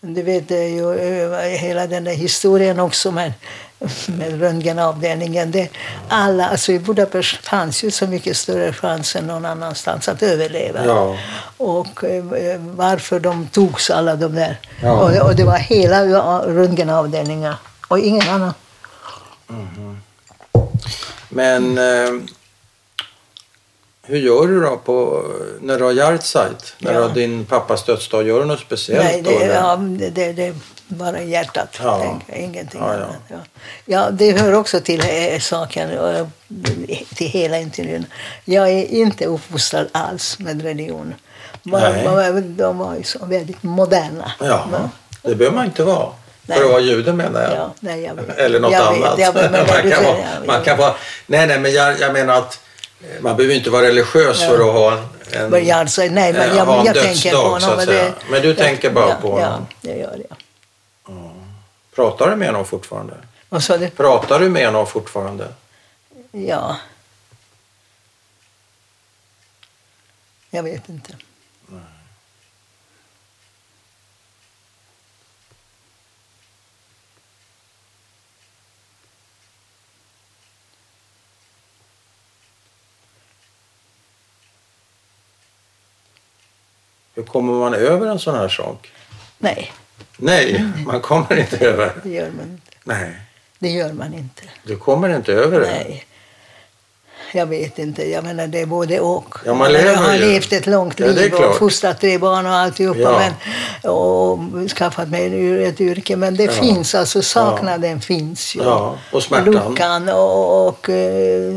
Du vet, det är ju eh, hela den där historien också med, med röntgenavdelningen. Det, alla, alltså I Budapest fanns ju så mycket större chans än någon annanstans att överleva. Ja. Och eh, varför de togs alla de där. Ja. Och, det- och det var hela röntgenavdelningar och ingen annan. Men eh, hur gör du då på, när du har Yartzeit? När du Ja. har din pappas dödsdag? Gör du något speciellt Nej, då? det, eller? ja, det, det, bara hjärtat. Ja. Tänk, ingenting Ja, ja. annat. Ja. ja, det hör också till eh, saken, och, till hela intervjun. Jag är inte uppfostrad alls med religion. Nej. var, de var ju så väldigt moderna. Ja, Va? det behöver man inte vara. Nej. För att vara jude menar jag. Ja, nej, jag. Eller något jag annat. Vet, jag vet, men man, du kan vara, man kan. Nej, nej, men jag, jag menar att eh, man behöver inte vara religiös Ja. för att ha en, Men jag, alltså, nej, men eh, jag, ha en jag tänker dödsdag, på honom. men det- Men du jag- tänker bara ja, på honom? Ja, det gör jag. Pratar du med honom fortfarande? Vad sa du? Pratar du med honom fortfarande? Ja. Jag vet inte. Hur kommer man över en sån här sak? Nej, Nej, man kommer inte över. det gör man inte. Nej, Det gör man inte. du kommer inte över det. Nej. Jag vet inte. Jag menar, det är både och. Ja, man jag, lever har ju. levt ett långt Ja, liv och fostrat tre barn och alltihopa. Ja. Men, och skaffat mig ett yrke. Men det Ja. finns, alltså saknaden finns ju. Ja, och smärtan. Luckan och... och eh,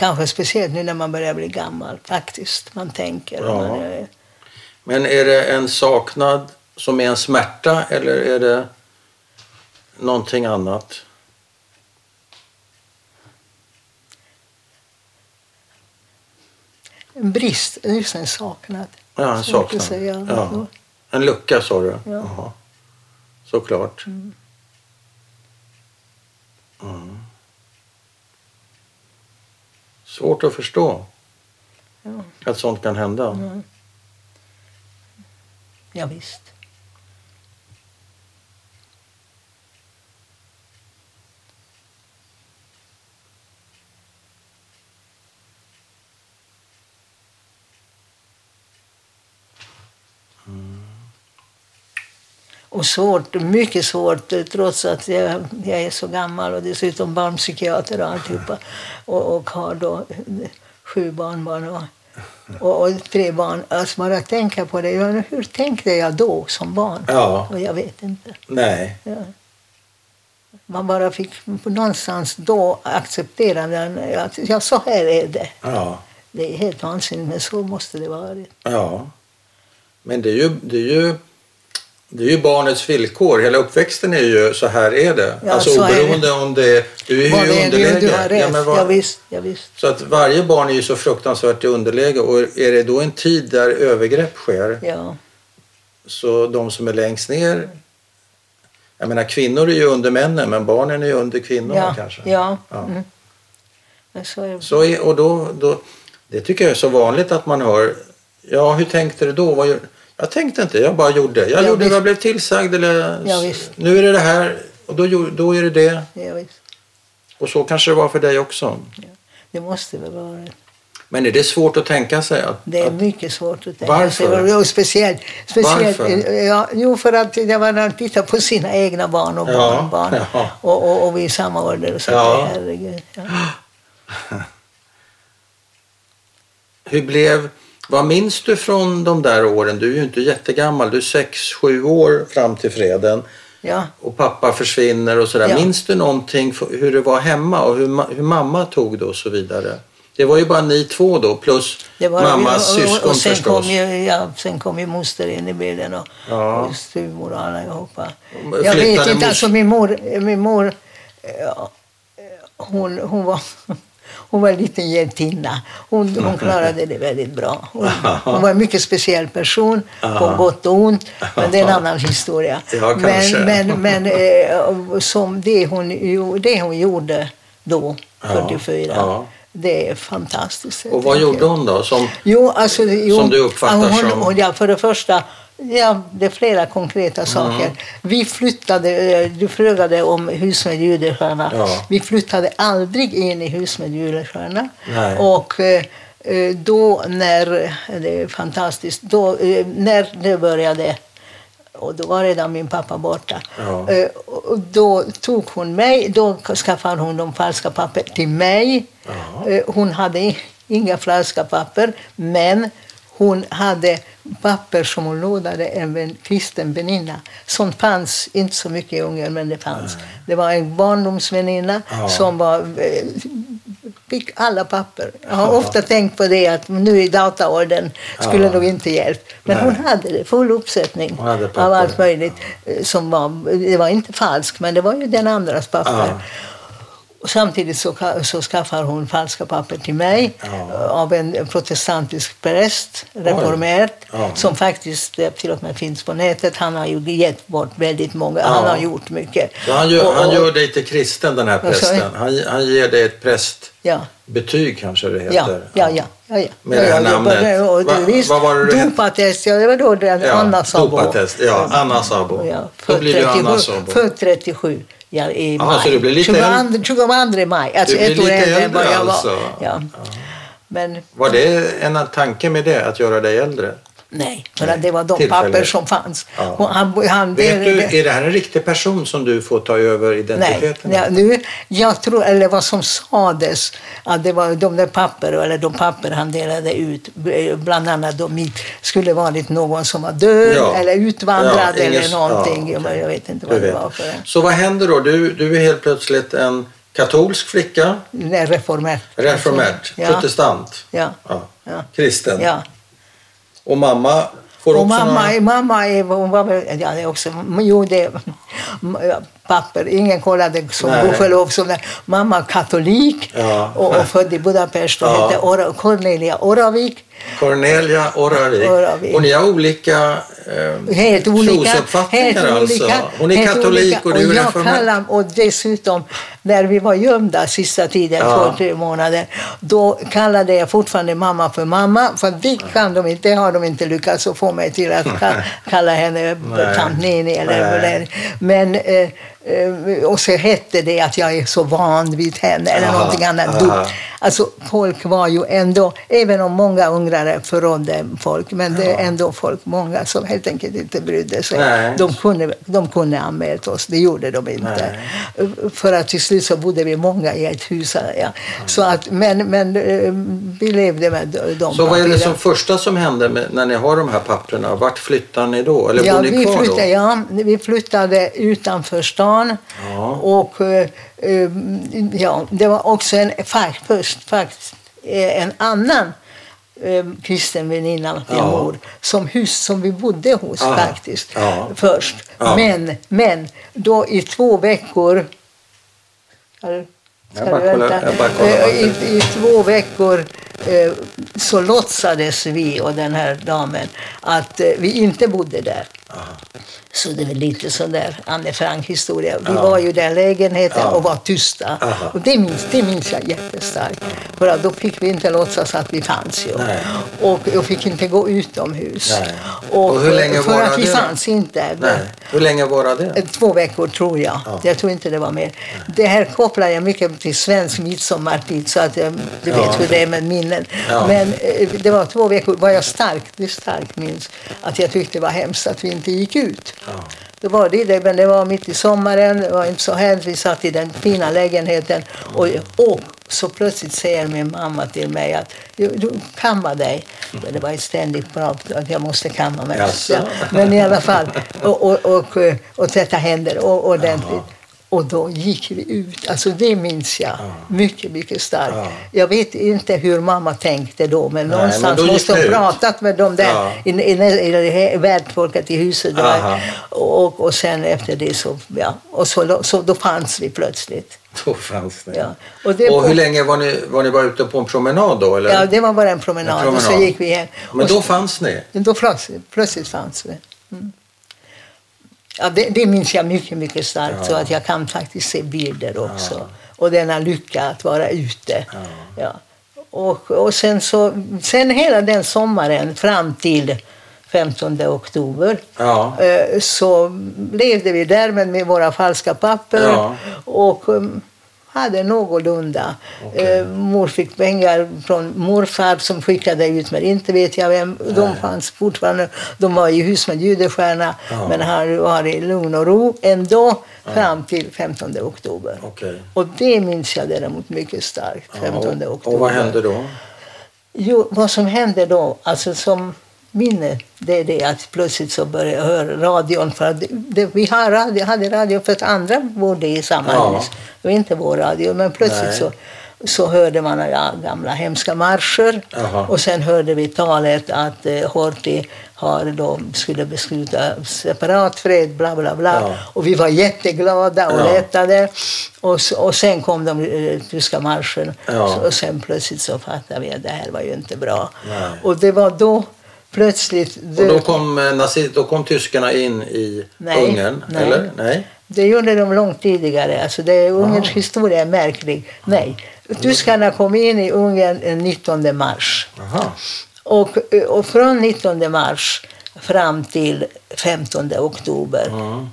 kanske speciellt nu när man börjar bli gammal faktiskt. Man tänker. Ja. Man, eh, Men är det en saknad som är en smärta eller är det någonting annat? en brist, just en saknad. Ja, en saknad. säga. Ja. En lucka sa du? Ja. Jaha. Såklart. Mm. Mm. Svårt att förstå Ja. att sånt kan hända. Mm. Ja, visst. Och svårt, mycket svårt trots att jag, jag är så gammal och dessutom barnpsykiater och alltihopa. Och, och har då sju barnbarn och, och, och tre barn. Alltså bara tänka på det. Hur tänkte jag då som barn? Ja, Och jag vet inte. nej. Ja. Man bara fick någonstans då acceptera den. Att, ja, så här är det. Ja. Det är helt vansinnigt, men så måste det vara. Ja. Men det är ju, det är ju, det är ju barnets villkor. Hela uppväxten är ju så här är det. Ja, alltså så är det. oberoende om det... Du är ju Vad i är, underläge. du, har rätt. Ja, Ja, men vad- visst, ja, visst. Så att varje barn är ju så fruktansvärt i underläge och är det då en tid där övergrepp sker Ja. så de som är längst ner jag menar kvinnor är ju under männen men barnen är ju under kvinnorna Ja, kanske. ja. Ja. Mm. Men så är det. Så är, och då, då, det tycker jag är så vanligt att man hör ja hur tänkte du då? Vad gör, jag tänkte inte, jag bara gjorde. Jag Ja, gjorde visst. vad jag blev tillsagd eller Ja, visst. nu är det det här och då, då är det det. Ja, visst. Och så kanske det var för dig också. Det måste väl vara Men är det svårt att tänka sig att, Det är att mycket svårt att tänka Varför? sig. Och speciellt, speciellt Varför? Ja, jo, för att jag var tittar på sina egna barn och Ja, barnbarn. ja. Och, och, och vi är i samma ålder. Så Ja. herregud, ja. Hur blev, vad minns du från de där åren? Du är ju inte jättegammal, du är sex, sju år fram till freden Ja. och pappa försvinner och sådär. Ja. Minns du någonting hur det var hemma och hur, ma- hur mamma tog det och så vidare? Det var ju bara ni två då plus mammas och, syskon och, och sen förstås. kom, ju, ja, sen kom ju moster in i bilden och, Ja. och styvmor och allihopa. Jag vet inte, alltså min mor, min mor ja, hon, hon var hon var en liten hjältinna. Hon, hon klarade det väldigt bra. Hon, hon var en mycket speciell person, på gott och ont. Men det är en annan historia. Ja, men men, men eh, som det, hon, det hon gjorde då, Ja, 44, ja. det är fantastiskt. Och vad gjorde hon då? Som, Jo, alltså, jo, Som du uppfattar hon, som- Hon, ja, för det första, ja, det är flera konkreta Mm. saker. Vi flyttade, eh, du frågade om hus med Judestjärna. Ja. Vi flyttade aldrig in i hus med Judestjärna. Och eh, eh, då när, det är fantastiskt, då, när det började och då var redan min pappa borta. Ja. Då tog hon mig, då skaffade hon de falska papper till mig. Ja. Hon hade inga falska papper, men hon hade papper som hon lånade en kristen väninna. Sånt fanns inte så mycket i Ungern, men det fanns. Det var en barndomsväninna Ja. som var eh, fick alla papper. Jag har ofta tänkt på det att nu i dataåldern skulle Ja. nog inte hjälpt. Men Nej. hon hade det, full uppsättning av allt möjligt. eh, Som var, det var inte falskt, men det var ju den andras papper. Ja. Och samtidigt så, så skaffar hon falska papper till mig Ja. eh, av en protestantisk präst, reformerad, Ja. som faktiskt eh, till och med finns på nätet. Han har ju gett bort väldigt många, han har gjort mycket. Så han gör, Och- han och- gör dig till kristen den här prästen. Han, han ger dig ett prästbetyg Ja. kanske det Ja, heter. ja, ja. ja, ja. Med ja, det här ja, namnet. ja, och Va- det, visst, vad var det du? Dopatest, ja det var då den Ja, Anna Sabo. dopatest, ja, Anna Sabo. Ja, Då blir det Anna 37 Sabo. Född 37 ja, i maj. så du blir lite 22, 22 maj, alltså ett år äldre än vad jag var. alltså. Ja. Men Var det en tanke med det, att göra dig äldre? Nej, för Nej, att det var de papper som fanns. Ja. Han, han, Vet det- du, är det här en riktig person som du får ta över Nej, identiteten? ja, nu, jag tror, eller vad som sades, att det var de där papper, eller de papper han delade ut, eh, bland annat då mitt, skulle varit någon som var död Ja. eller utvandrad Ja, eller någonting. ja, okej. Jag vet inte vad det var för en. Så vad händer då? Du, du är helt plötsligt en katolsk flicka, Nej, reformert. reformert, protestant, kristen. Och mamma får Och också mamma, några... mamma är, hon var ja det är också, jo det, papper, ingen kollade som Nej. gudskelov. Mamma är katolik Ja. och, och född i Budapest och Ja. hette Ora, Cornelia Oravik. Cornelia Oravik. Oravik. Och ni har olika eh, Helt olika. trosuppfattningar helt alltså. olika, Hon är katolik olika. och du är jag reformert. kallar, Och dessutom, när vi var gömda sista tiden, Ja. två, tre månader, då kallade jag fortfarande mamma för mamma. För det kan de inte, har de inte lyckats få mig till att ka- kalla henne tant Nini. Eller, Nej. men, eh, och så hette det att jag är så van vid henne, eller Aha, någonting annat aha. Alltså folk var ju ändå, även om många ungrare förrådde folk, men det är ändå folk, många som helt enkelt inte brydde sig. Nej. De kunde, de kunde anmält oss, det gjorde de inte. För att till slut så bodde vi många i ett hus. Ja. Så att, men, men eh, vi levde med de Så vad är det papperna. som första som händer med, när ni har de här papperna? Vart flyttar ni då? Eller Ja, bor ni vi kvar flyttade, då? ja, vi flyttade utanför stan. Ja. Och eh, eh, ja, det var också en, fa- först faktiskt eh, en annan kristen väninna till Ja. mor som, hus, som vi bodde hos Aha. faktiskt Ja. först. Ja. Men, men då i två veckor Ska du bara kollar- vänta? I, I två veckor så låtsades vi och den här damen att eh, vi inte bodde där. Så det väl lite sån där Anne Frank-historia. Vi Ja. var ju den lägenheten Ja. och var tysta. Aha. Och det minns, det minns jag jättestarkt. För då fick vi inte låtsas att vi fanns ju. Nej. Och jag fick inte gå utomhus. Nej. Och, Och hur länge för varade att vi det? fanns inte. Nej. Hur länge var det? Eh, Två veckor tror jag. Ja. Jag tror inte det var mer. Det här kopplar jag mycket till svensk midsommartid så att jag, du vet hur det är med minnen. Ja. Men eh, det var två veckor vad jag starkt, det starkt minns att jag tyckte det var hemskt att vi inte gick ut. Ja. Det var det, men det var mitt i sommaren, det var inte så hemskt. Vi satt i den fina lägenheten och, och så plötsligt säger min mamma till mig att du, du kamma dig. Men Det var ett ständigt prat att jag måste kamma mig. Ja, men i alla fall, och, och, och, och tvätta händer och, ordentligt. Och då gick vi ut. Alltså det minns jag mycket, mycket starkt. Ja. Jag vet inte hur mamma tänkte då, men Nej, någonstans men då måste hon ut. pratat med dem där Ja. i, i, i, i värdfolket i huset. Där. Och, och sen efter det så, ja, och så, så då fanns vi plötsligt. Då fanns det. Ja. Och det- och hur länge var ni, var ni bara ute på en promenad då? Eller? Ja, det var bara en promenad, En och så promenad. gick vi hem. Men och då så, fanns ni? då plötsligt, plötsligt fanns vi. Mm. Ja, det, det minns jag mycket, mycket starkt. Ja. Så att jag kan faktiskt se bilder också. Och denna lycka att vara ute. Ja. Ja. Och, och sen, så, sen hela den sommaren fram till 15 oktober Ja. eh, så levde vi där men med våra falska papper. Ja. Och um, hade någorlunda. Okej. Eh, mor fick pengar från morfar som skickade ut men inte vet jag vem. De Nej. fanns fortfarande. De var i hus med judestjärna Ja. men han var i lugn och ro ändå fram till 15 oktober. Okej. Och det minns jag däremot mycket starkt. 15 Ja, och, oktober. och vad hände då? Jo, vad som hände då, alltså som minne, det är det att plötsligt så började jag höra radion. För att det, vi har radio, hade radio för att andra bodde i samma Ja. hus. Det var inte vår radio, men plötsligt Nej. så så hörde man ja, gamla hemska marscher. Jaha. Och sen hörde vi talet att eh, Horthy har då, skulle besluta separat fred, bla bla bla. Ja. Och vi var jätteglada och Ja. lättade. Och, och sen kom de eh, tyska marschen. Ja. Så, och sen plötsligt så fattade vi att det här var ju inte bra. Nej. Och det var då plötsligt... Och då kom, eh, då kom tyskarna in i Nej, Ungern, nej. eller? Nej. Det gjorde de långt tidigare. Alltså det, Ungerns Ah. historia är märklig. Nej. Tyskarna kom in i Ungern den 19 mars. Aha. Och, och från 19 mars fram till 15 oktober. Ja.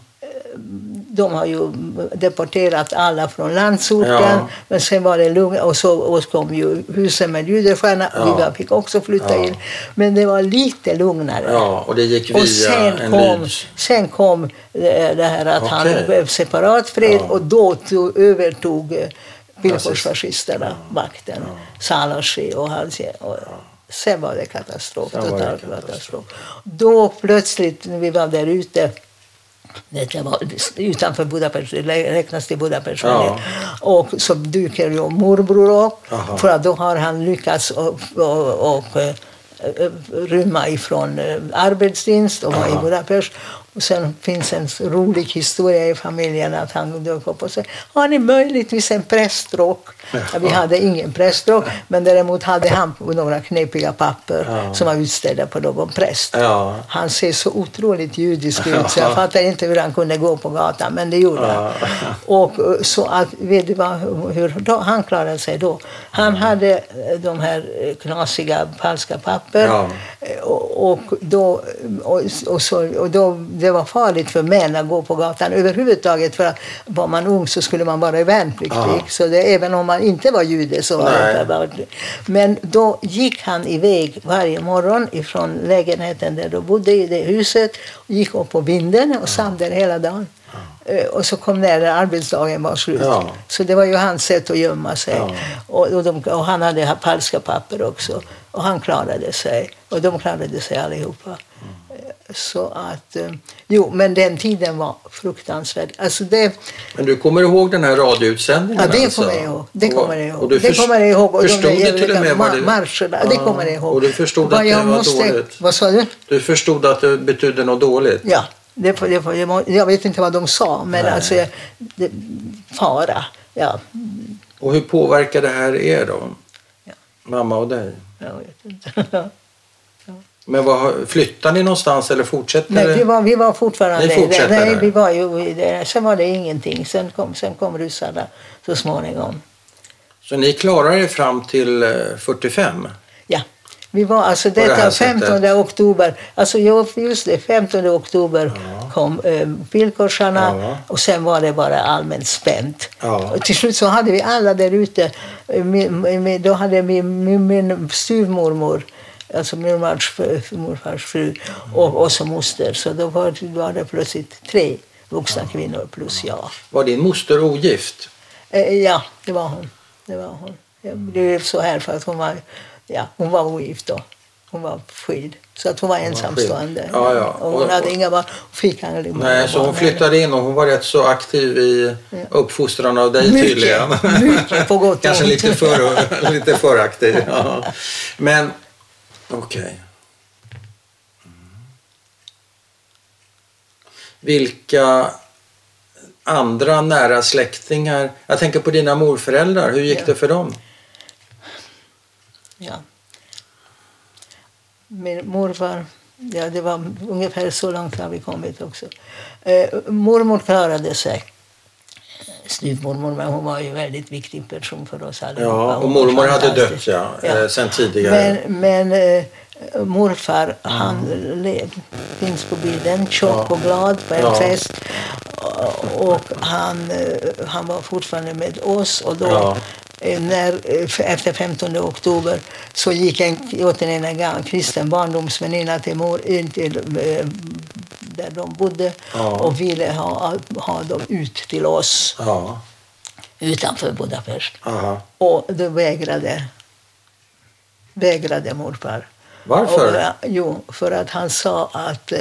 De har ju deporterat alla från landsorten. Ja. Men sen var det lugnt. Och så och kom ju husen med Judestjärna. Ja. Vi fick också flytta Ja. in. Men det var lite lugnare. ja, och det gick via Och sen en kom, lyd. sen kom det det här att han Okej. blev separat fred Ja. och då tog, övertog eh, villkorsfascisterna makten. Salashi och hans... Och, Sen var det katastrof, Sen var det katastrof. Då plötsligt, när vi var där ute, det var utanför Budapest, det räknas till Budapest. Ja. Och så dyker ju morbror upp, Aha. för att då har han lyckats och, och, och eh, eh, rymma ifrån eh, arbetsdienst och vara i. Budapest. Och sen finns en rolig historia i familjen att han dök upp och sa har ni möjligtvis en prästrock? Ja, vi hade ingen prästrock, men däremot hade han några knepiga papper Ja. som var utställda på någon präst. Ja. Han ser så otroligt judisk ut så jag fattar inte hur han kunde gå på gatan, men det gjorde han. Och eh, så att, vet du vad, hur då, han klarade sig då? Han hade eh, de här eh, knasiga falska papper och, och, då, och, och, så, och då, det var farligt för män att gå på gatan överhuvudtaget för att var man ung så skulle man vara värnpliktig. Ja. Så det, även om man inte var jude så var Men då gick han iväg varje morgon ifrån lägenheten där de bodde i det huset. Gick upp på vinden och satt där hela dagen. Eh, Och så kom när arbetsdagen var slut. Ja. Så det var ju hans sätt att gömma sig. Ja. Och, och, de, och han hade falska papper också. Och han klarade sig. Och de klarade sig allihopa. Så att, eh, jo, men den tiden var fruktansvärd. Alltså det, Men du kommer ihåg den här radioutsändningen? Ja, det alltså? kommer jag ihåg. Det kommer jag ihåg. Och du det kommer jag ihåg. Och förstod de du till och med ma- det... marscherna, det kommer jag ihåg. Och du förstod att det var måste- dåligt? Vad sa du? Du förstod att det betydde något dåligt? Ja, det, det, jag vet inte vad de sa, men Nej. alltså, det, fara. Ja, Och hur påverkar det här er då? Ja. Mamma och dig? jag vet inte. Men vad, flyttar ni någonstans eller fortsätter Nej, det? vi var, vi var fortfarande Ni fortsätter Nej, vi var ju det. Sen var det ingenting. Sen kom, sen kom ryssarna så småningom. Så ni klarar er fram till eh, 45? Ja. Vi var alltså det detta sättet. 15 oktober, alltså just det, 15 oktober kom eh, villkorsarna Ja. och sen var det bara allmänt spänt. Ja. Och till slut så hade vi alla där ute, eh, då hade min, min, min styvmormor, alltså min fru- morfars fru och, och så moster, så då var, då var det plötsligt tre vuxna kvinnor plus jag. Var din moster ogift? Eh, ja, det var hon. Det var hon. Jag blev så här för att hon var, ja, hon var ogift då. Hon var skild. Så att hon var ensamstående. Ja, ja. Och hon Och- hade inga barn. Fick aldrig Nej, så hon flyttade in och hon var rätt så aktiv i uppfostran av dig Mycket, tydligen. mycket, på gott och Kanske lite för, lite för aktiv. Ja. Men okej. Mm. Vilka andra nära släktingar? Jag tänker på dina morföräldrar. Hur gick Ja. det för dem? Ja. Min morfar, ja, det var ungefär så långt har vi kommit också. Eh, mormor klarade sig. Styvmormor, men hon var ju en väldigt viktig person för oss allihopa. Ja, och mormor hade dött fantastisk. ja, Eh, sen tidigare. Men, men eh, morfar, han le- finns på bilden, tjock och glad på en Ja. fest. Och han, eh, han var fortfarande med oss och då Ja. Eh, när, eh, efter 15 oktober så gick en, återigen en gammal kristen barndomsväninna till mor till eh, där de bodde Ja. och ville ha, ha dem ut till oss Ja, utanför Budapest. aha. Och då vägrade, vägrade morfar. Varför? Och, jo, för att han sa att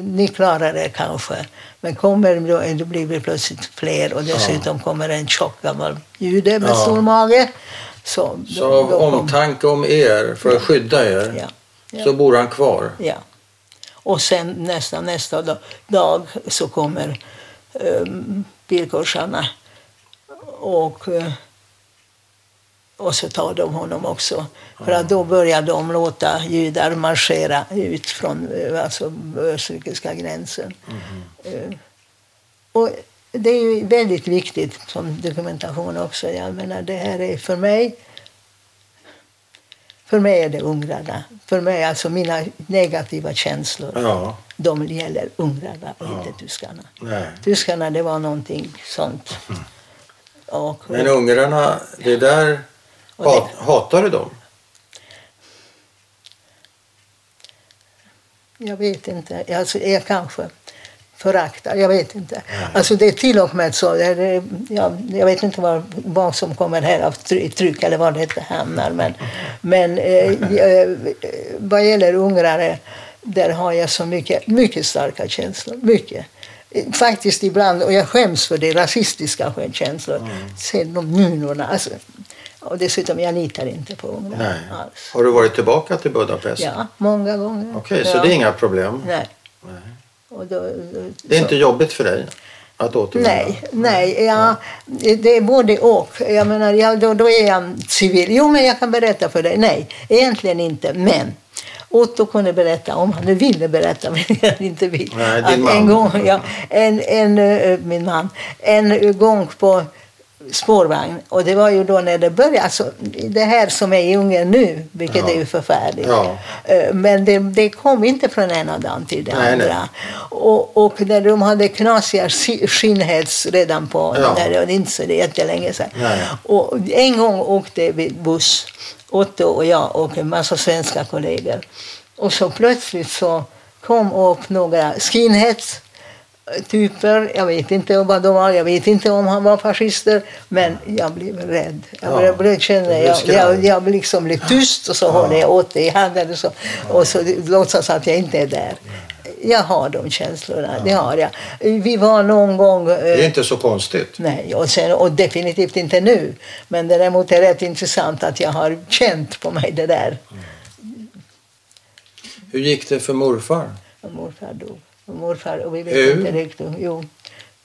ni klarar det kanske. Men kommer då, då blir det plötsligt fler och dessutom kommer en tjock gammal jude med Ja. stor mage. Så, då- Så av kom- omtanke om er, för att skydda er, Ja. Ja. så bor han kvar? Ja. Och sen nästan nästa dag, dag så kommer um, bilkorsarna och, eh, och så tar de honom också. För att då börjar de låta judar marschera ut från eh, alltså, österrikiska gränsen. Eh, och det är ju väldigt viktigt som dokumentation också. Jag menar, det här är för mig för mig är det ungrarna. För mig, alltså mina negativa känslor, Ja. de gäller ungrarna och inte tyskarna. Nej. Tyskarna, det var någonting sånt. Och, Men ungrarna, det där... Och det- Hat, hatar du dem? Jag vet inte. Alltså, jag kanske föraktar. Jag vet inte. Alltså, det är till och med så. Det är, jag, jag vet inte vad, vad som kommer här av try- tryck eller var det hamnar. Men, men eh, eh, vad gäller ungrare, där har jag så mycket, mycket starka känslor. Mycket. Faktiskt ibland, och jag skäms för det, rasistiska känslor. Mm. Se de nunorna. Alltså, och dessutom, jag litar inte på ungrarna Nej. alls. Har du varit tillbaka till Budapest? Ja, många gånger. Okej, ja. så det är inga problem? Nej. Nej. Och då, då, Det är så- inte jobbigt för dig att återvända? Nej, nej ja, det är både och. Jag menar, ja, då, då är jag civil. Jo, men jag kan berätta för dig. Nej, egentligen inte. Men Otto kunde berätta, om han nu ville berätta, men jag inte vill. Nej, din man. En gång, ja, en, en, min man, en gång på spårvagn. Och det var ju då när det började, alltså det här som är i Ungern nu, vilket Ja. är ju förfärligt. Ja. Eh, Men det, det kom inte från ena dagen till det Nej, andra. nej. Och, och när de hade knasiga ski- skinnhets redan på, Ja. när det var inte så det är jättelänge sedan. Nej. Och en gång åkte vi buss, Otto och jag och en massa svenska kollegor. Och så plötsligt så kom upp några skinheads typer, jag vet inte vad de var, jag vet inte om han var fascister, men jag blev rädd. Jag Ja, blev, kände, jag, jag, jag liksom blev tyst och så håller jag åt det i handen och så, och så låtsas att jag inte är där. Jag har de känslorna, det har jag. Vi var någon gång... eh, Det är inte så konstigt. Nej, och, sen, och definitivt inte nu. Men däremot är det rätt intressant att jag har känt på mig det där. Hur gick det för morfar? Morfar dog. Morfar, och vi vet Hur? inte riktigt. Jo,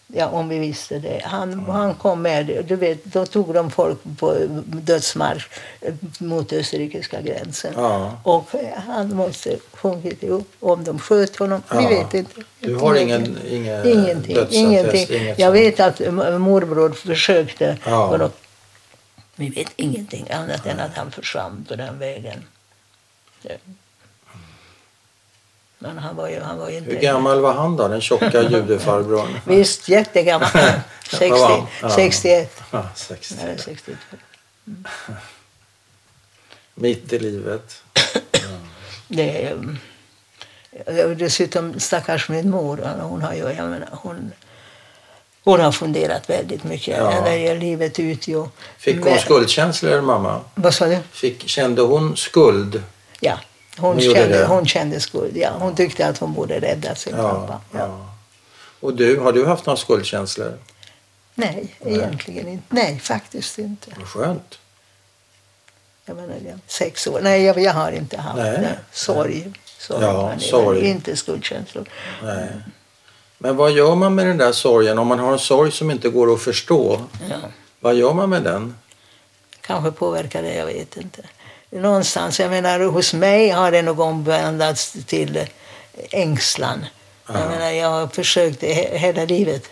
ja, om vi visste det. Han, han kom med, du vet, då tog de folk på dödsmarsch eh, mot österrikiska gränsen. Ja. Och eh, han måste sjunkit ihop. Om de sköt honom, vi vet inte. Du har ingen, ingen Ingenting. dödsattest? ingenting. Inget Jag vet att morbror försökte. Ja. Vi vet ingenting annat än att han försvann på den vägen. Men han var ju, han var ju inte... Hur gammal var han då, den tjocka judefarbrorn? Visst, jättegammal. 60, Vad var han? Ja. 61. Ja, 60. Eller 62. Mitt i livet. Det är, och dessutom stackars min mor, hon har ju, jag menar, hon, hon har funderat väldigt mycket Ja. när det gäller livet ut. Fick hon Men- skuldkänslor, mamma? Vad sa du? Fick, kände hon skuld? Ja, hon, Hon kände, hon kände skuld. Ja. Hon tyckte att hon borde rädda sin Ja, pappa. Ja. ja. Och du, har du haft några skuldkänslor? Nej, egentligen inte. Nej, faktiskt inte. Vad skönt. Jag menar, sex år. Nej, jag, jag har inte haft Nej. det. Sorg. sorg. Ja, sorg. Inte skuldkänslor. Nej. Men vad gör man med den där sorgen? Om man har en sorg som inte går att förstå, Ja. vad gör man med den? Kanske påverkar det, jag vet inte. Någonstans, jag menar, hos mig har det nog omvandlats till ängslan. Ja. Jag menar, jag har försökt he- hela livet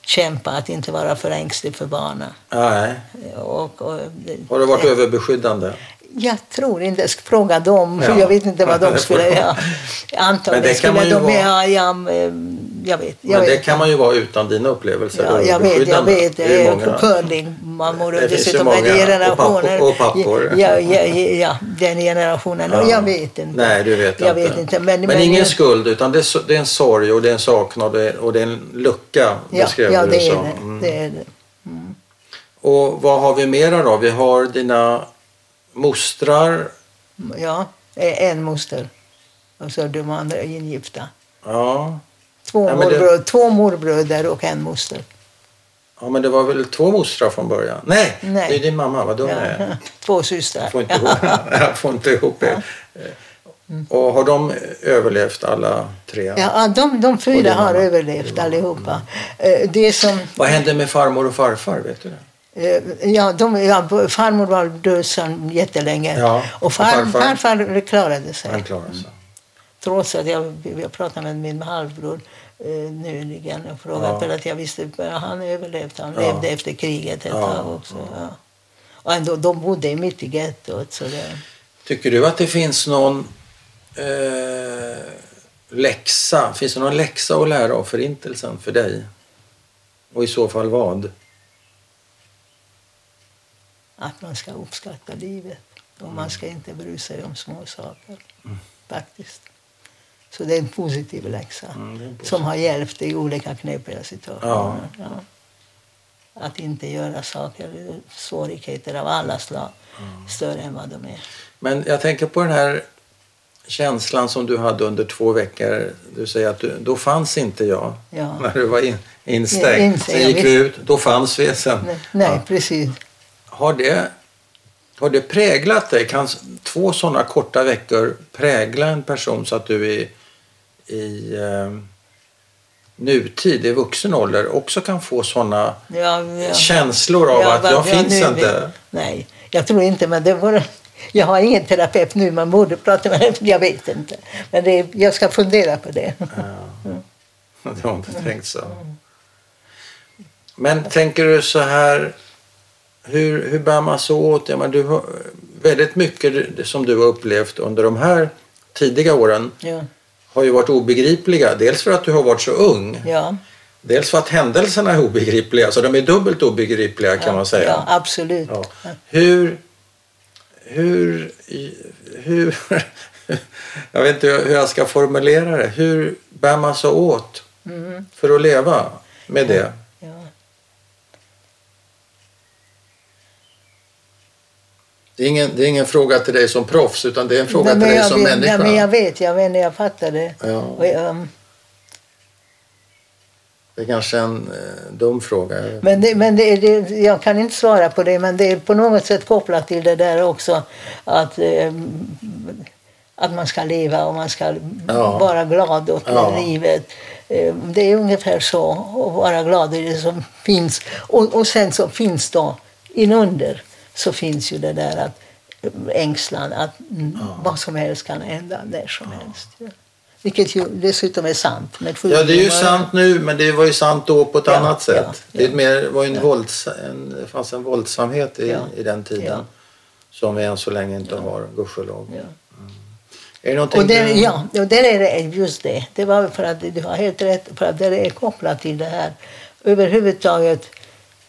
kämpa att inte vara för ängslig för barnen. Nej. Och, och, det- Har du varit överbeskyddande? Jag tror inte. Jag ska fråga dem, för Ja. jag vet inte vad Det de skulle göra. Antagligen det skulle de... vara- Ja, ja, jag vet. Jag Men det vet. kan man ju vara utan dina upplevelser. Ja, jag vet, jag vet. Det Det är är många. curling, mammor och Det dessutom Och generationen. pappor- och pappor. Ja, ja, ja, den generationen. Och Ja. jag vet inte. Nej, du vet jag inte. Vet inte. Men, Men, ingen skuld, utan det är, det är en sorg och det är en saknad och det är, det är en lucka, Ja, beskrev ja du det, är som. det. Mm. det är det. Och vad har vi mera då? Vi har dina mostrar. Ja, en moster. Och så de andra är ingifta. Ja. Två, Ja, men det- morbröder, två morbröder och en moster. ja, men det var väl två mostrar från början? Nej, Nej. det är din mamma. Vad dum jag Ja. är. Två systrar. Jag får inte ihop, jag får inte ihop det. Och har de överlevt alla tre? Ja, de, de Och fyra har mamma. överlevt allihopa. Eh, Det som, Vad hände med farmor och farfar? Vet du det? eh, ja, de, ja, farmor var död sedan jättelänge. Ja, Och och far, farfar? farfar klarade sig. Han klarade sig. Trots att jag, jag pratade med min halvbror eh, nyligen och frågade Ja. för att jag visste att han överlevt. Han Ja. levde efter kriget ett Ja, tag också. Ja. Och ändå, de bodde mitt i gettot. Så det, Tycker du att det finns någon eh, läxa? Finns det någon läxa att lära av förintelsen för dig? Och i så fall vad? att man ska uppskatta livet och man ska inte bry sig om små saker. Faktiskt. Så det är en positiv läxa Mm, en positiv- som har hjälpt i olika knepiga situationer. Ja. Ja. Att inte göra saker, svårigheter av alla slag, större än vad de är. Men jag tänker på den här känslan som du hade under två veckor. Du säger att du, då fanns inte jag Ja. när du var in, instängd. Instängd, Sen gick vi ut, då fanns vi sen. Nej, nej precis. Har, det, har det präglat dig? Kan två sådana korta veckor prägla en person så att du i, i eh, nutid, i vuxen ålder, också kan få sådana Ja, ja. känslor av Ja, att jag ja, finns nu- inte? Nej, jag tror inte. Men det var, jag har ingen terapeut nu. Man borde prata med den. Jag vet inte. Men det, jag ska fundera på det. Det har inte tänkt så. Men tänker du så här, hur, hur bär man sig åt? Jag menar, du har, väldigt mycket som du har upplevt under de här tidiga åren Ja, har ju varit obegripliga. Dels för att du har varit så ung. ja, Dels för att händelserna är obegripliga, så de är dubbelt obegripliga kan ja, man säga. Ja, absolut. Ja. Hur, hur, hur, jag vet inte hur jag ska formulera det. Hur bär man sig åt Mm, för att leva med det? ja. Det är, ingen, det är ingen fråga till dig som proffs utan det är en fråga till dig som vet, människa. Nej, men jag vet, jag vet, jag fattar det. Ja. Jag, um, Det är kanske en eh, dum fråga. Men, det, men det, det, jag kan inte svara på det, men det är på något sätt kopplat till det där också. Att, eh, att man ska leva och man ska Ja. vara glad åt Ja. livet. Eh, Det är ungefär så, att vara glad i det som finns. Och, och sen så finns då, inunder, så finns ju det där att eh, ängslan att mm, vad som helst kan hända när som helst. Ja. Vilket ju dessutom är sant. Med Ja, det är ju sant nu, men det var ju sant då på ett Ja, annat sätt. ja, Det ja. mer, var en vålds, en, fanns en våldsamhet i, Ja, i den tiden ja. som vi än så länge inte har, gudskelov. Ja. Är det någonting Och där, du- ja, och där är det just det. Det var för att du har helt rätt, för att det är kopplat till det här. Överhuvudtaget,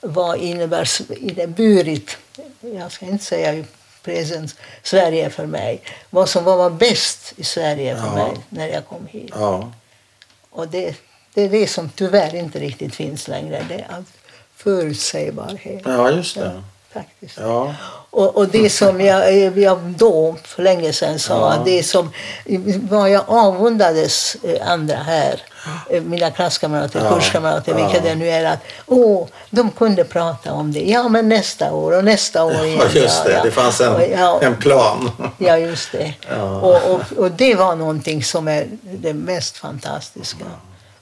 vad innebär inneburit, jag ska inte säga presens, Sverige för mig. Vad som var bäst i Sverige för Ja. mig när jag kom hit. Ja, Och det, det är det som tyvärr inte riktigt finns längre. Det är allt förutsägbarhet. ja just det. Faktiskt. Ja. Och, och det som jag, jag då för länge sedan sa, Ja. det som vad jag avundades eh, andra här, eh, mina klasskamrater, Ja. kurskamrater, Ja. vilka det nu är, att åh, de kunde prata om det. Ja, men nästa år och nästa år igen. Ja, just det. Ja, Det fanns en, Och, en plan. ja, just det. Och, och, och det var någonting som är det mest fantastiska.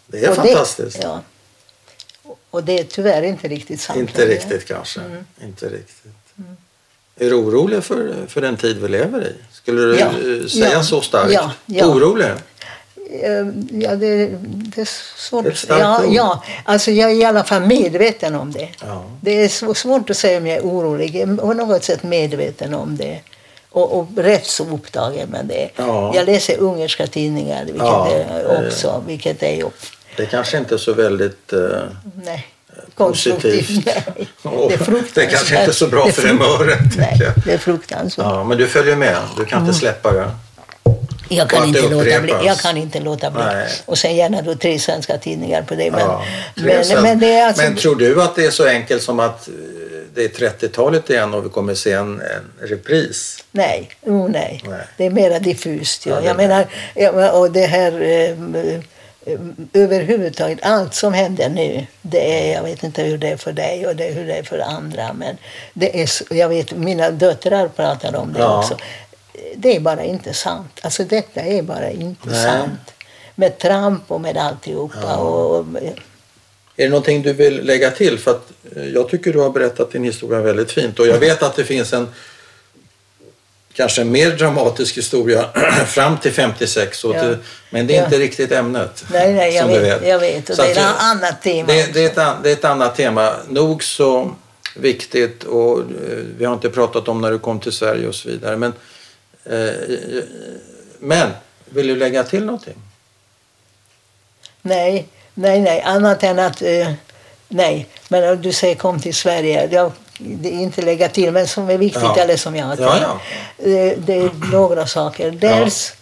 Det är och fantastiskt. ja. Och det är tyvärr inte riktigt sant. Inte riktigt kanske. Mm. Inte riktigt. Är du orolig för, för den tid vi lever i? Skulle du Ja. eh, säga Ja. så starkt? Ja. Ja. Orolig? Eh, Ja, det, det är svårt. Ett ja, ord. ja, alltså jag är i alla fall medveten om det. Ja. Det är svårt att säga om jag är orolig. Jag är på något sätt medveten om det. Och, och rätt så upptagen med det. Ja. Jag läser ungerska tidningar vilket Ja, är också, vilket är ju, Det kanske inte är så väldigt eh, nej. Konstruktivt. Nej, det är fruktansvärt. det kanske inte är så bra är för humöret. Nej, tycker jag. det är fruktansvärt. Ja, men du följer med. Du kan inte släppa det. Jag kan, inte låta bli. jag kan inte låta bli. Nej. Och sen gärna då tre svenska tidningar på det. Men, Ja, men, men det är alltså... men tror du att det är så enkelt som att eh, det är 30-talet igen och vi kommer se en, en repris? Nej, oh, nej. Nej. Det är mera diffust. Ja. Ja, är jag menar, och det här eh, överhuvudtaget allt som händer nu, det är, jag vet inte hur det är för dig och det, hur det är för andra, men det är, jag vet, mina döttrar pratar om det Ja. också. Det är bara inte sant. Alltså detta är bara inte Nej. sant. Med Trump och med alltihopa. Och, och, Är det någonting du vill lägga till? För att eh, jag tycker du har berättat din historia väldigt fint och jag vet att det finns en kanske en mer dramatisk historia fram till 56 och Ja. till, men det är Ja. inte riktigt ämnet. nej, nej, jag som du vet, jag vet. Och Så det är ett annat tema. Det, det, är ett, det är ett annat tema. Nog så viktigt och eh, vi har inte pratat om när du kom till Sverige och så vidare. Men, eh, men vill du lägga till någonting? Nej, nej, nej. Annat än att... Eh, nej. Men du säger kom till Sverige. Jag, det inte lägga till, men som är viktigt, Ja. eller som jag Ja, ja. Eh, Det är några saker. Dels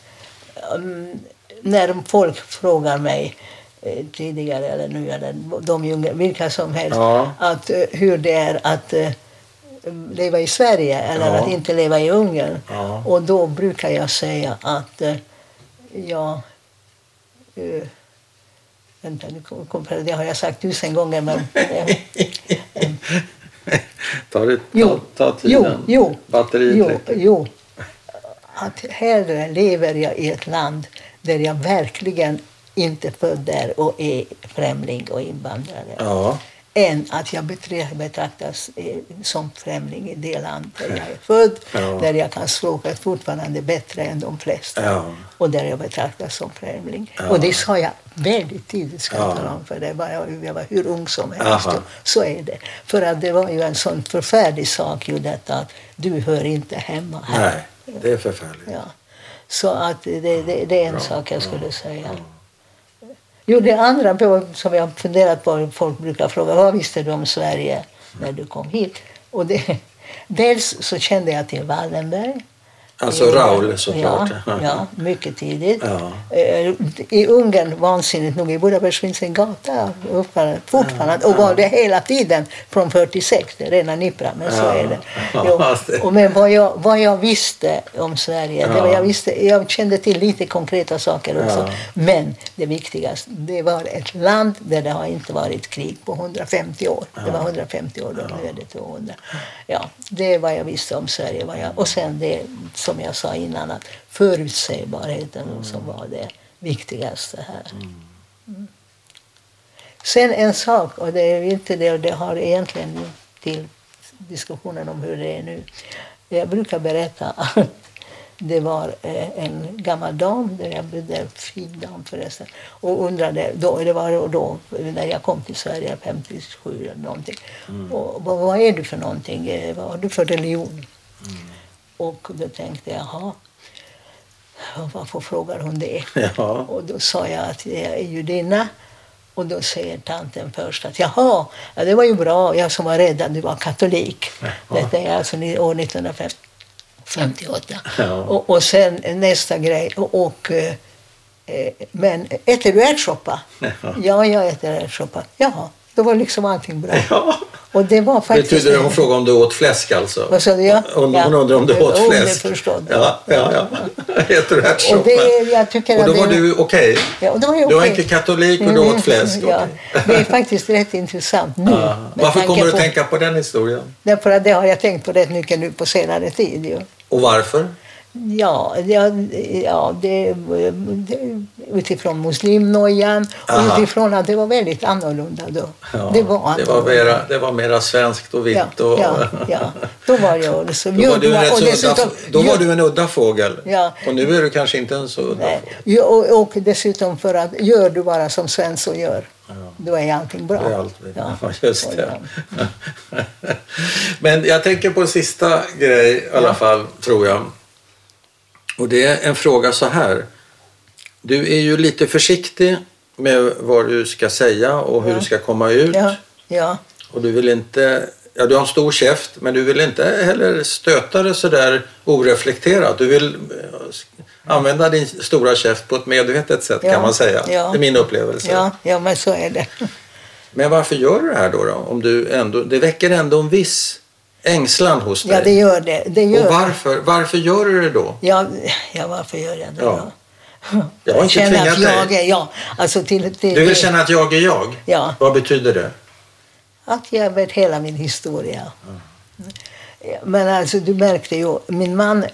um, när folk frågar mig eh, tidigare eller nu, eller de unga, vilka som helst, att, eh, hur det är att eh, leva i Sverige eller att inte leva i Ungern. Och då brukar jag säga att jag... Vänta, nu kom, det det har jag sagt tusen gånger. Men, eh, ta, det, ta, Jo, ta jo, tiden. jo, Batteriet jo, räcker. jo. Att hellre lever jag i ett land där jag verkligen inte är född där och är främling och invandrare. Ja. Än att jag betraktas eh, som främling i det land där jag är född, Ja. där jag kan språket fortfarande bättre än de flesta Ja. och där jag betraktas som främling. Ja. Och det sa jag väldigt tidigt, ska jag Ja. tala om, för det var jag, jag var hur ung som helst. Så är det. För att det var ju en sån förfärlig sak ju detta att du hör inte hemma här. Nej, det är förfärligt. Ja. Så att det, det, det är en sak jag skulle säga. Jo, det andra på- som jag har funderat på, folk brukar fråga, vad visste du om Sverige när du kom hit? Och det, dels så kände jag till Wallenberg. Alltså Raul såklart. Ja, ja, mycket tidigt. Ja. Eh, I Ungern, vansinnigt nog, i Budapest finns en gata fortfarande och var det hela tiden från 46, det är rena Nipra, men så Ja. är det. Ja, Jo. Och men vad jag, vad jag visste om Sverige, det var Ja. jag, visste, jag kände till lite konkreta saker också. Ja. Men det viktigaste, det var ett land där det har inte varit krig på 150 år. Det var 150 år då, är det 200. Ja, det är vad jag visste om Sverige. Vad jag, och sen det som jag sa innan, att förutsägbarheten som var det viktigaste här. Mm. Sen en sak, och det är inte det, och det har egentligen till diskussionen om hur det är nu. Jag brukar berätta att det var eh, en gammal dam, där jag bodde, en fin dam förresten, och undrade, då, det var då när jag kom till Sverige 57 eller någonting, och, vad, vad är du för någonting, Eh, vad har du för religion? Och då tänkte jag, jaha, varför frågar hon det? Ja. Och då sa jag att jag är judinna. Och då säger tanten först att jaha, ja, det var ju bra, jag som var rädd att du var katolik. Detta är alltså år 1958. Ja. Och, och sen nästa grej, och, och eh, eh, men äter du ärtsoppa? Ja. Ja, jag äter ärtsoppa. Jaha, då var liksom allting bra. Ja. Och det var faktiskt... Det hon frågade om du åt fläsk alltså? Vad sa du? Ja. Hon, Ja. hon undrar om du åt det fläsk? jag. Ja, ja, ja. Du ärtsoppa? Och det, jag tycker Och då att var det, du okej? Ja, och då var jag Du var inte katolik och du Mm, åt fläsk? Ja, okej. det är faktiskt rätt intressant nu. Ja. Varför kommer du på- tänka på den historien? Därför att det har jag tänkt på rätt mycket nu på senare tid. Ju. Och varför? Ja, ja, ja det, det, utifrån muslimnojan och Aha. utifrån att det var väldigt annorlunda då. Ja, det var det var, annorlunda. mera, det var mera svenskt och vitt. ja, och... ja, ja, då var jag så Då var, du en och dessutom- då var du en udda fågel. Ja. Och nu är du kanske inte en så udda fågel. Och, och dessutom för att gör du bara som Svensson gör, då är allting bra. Är allt. Ja, just det. ja. Men jag tänker på en sista grej i alla Ja. fall, tror jag. Och det är en fråga så här. Du är ju lite försiktig med vad du ska säga och hur Ja. du ska komma ut. Ja, ja, Och du vill inte... Ja, du har en stor käft, men du vill inte heller stöta det så där oreflekterat. Du vill eh, använda din stora käft på ett medvetet sätt Ja. kan man säga. Ja. Det är min upplevelse. ja, ja, men så är det. Men varför gör du det här då? då? Om du ändå, det väcker ändå en viss ängslan hos dig. Ja, det gör det. det gör Och varför, varför gör du det då? Ja, ja, varför gör jag det Ja. då? Jag har inte känna tvingat att jag dig. är jag. Alltså till, till, Du vill känna att jag är jag? Ja. Vad betyder det? Att jag vet hela min historia. Men alltså, du märkte ju, min man,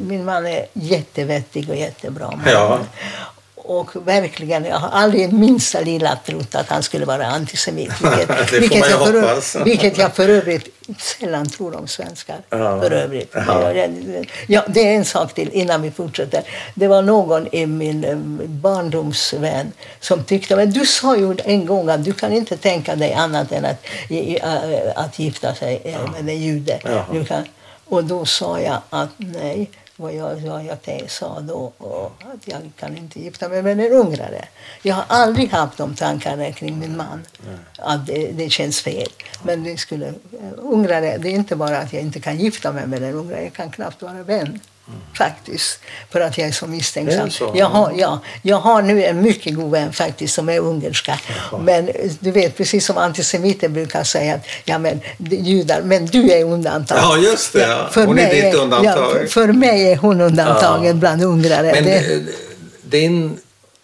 min man är jättevettig och jättebra man. Ja. Och verkligen, jag har aldrig minsta lilla trott att han skulle vara antisemit. Vilket, vilket, jag, för, vilket jag för övrigt sällan tror om svenskar. Ja. För övrigt. Ja. Ja, det är en sak till innan vi fortsätter. Det var någon i min eh, barndomsvän som tyckte, men du sa ju en gång att du kan inte tänka dig annat än att, äh, att gifta sig eh, med en jude. Kan, och då sa jag att nej, vad jag, vad jag sa då, och att jag kan inte gifta mig med en ungrare. Jag har aldrig haft de tankarna kring min man, att det, det känns fel. Men det skulle, eh, ungrare, det är inte bara att jag inte kan gifta mig med en ungrare, jag kan knappt vara vän. Faktiskt, för att jag är så Är misstänksam. så? Jag har, ja, jag har nu en mycket god vän faktiskt som är ungerska. Men eh, du vet, precis som antisemiter brukar säga att ja, men, judar, men du är undantag. Ja, just det, ja. för Hon är mig ditt undantag. Ja, för, för mig är hon undantaget Ja. bland ungrare. Men det, eh, din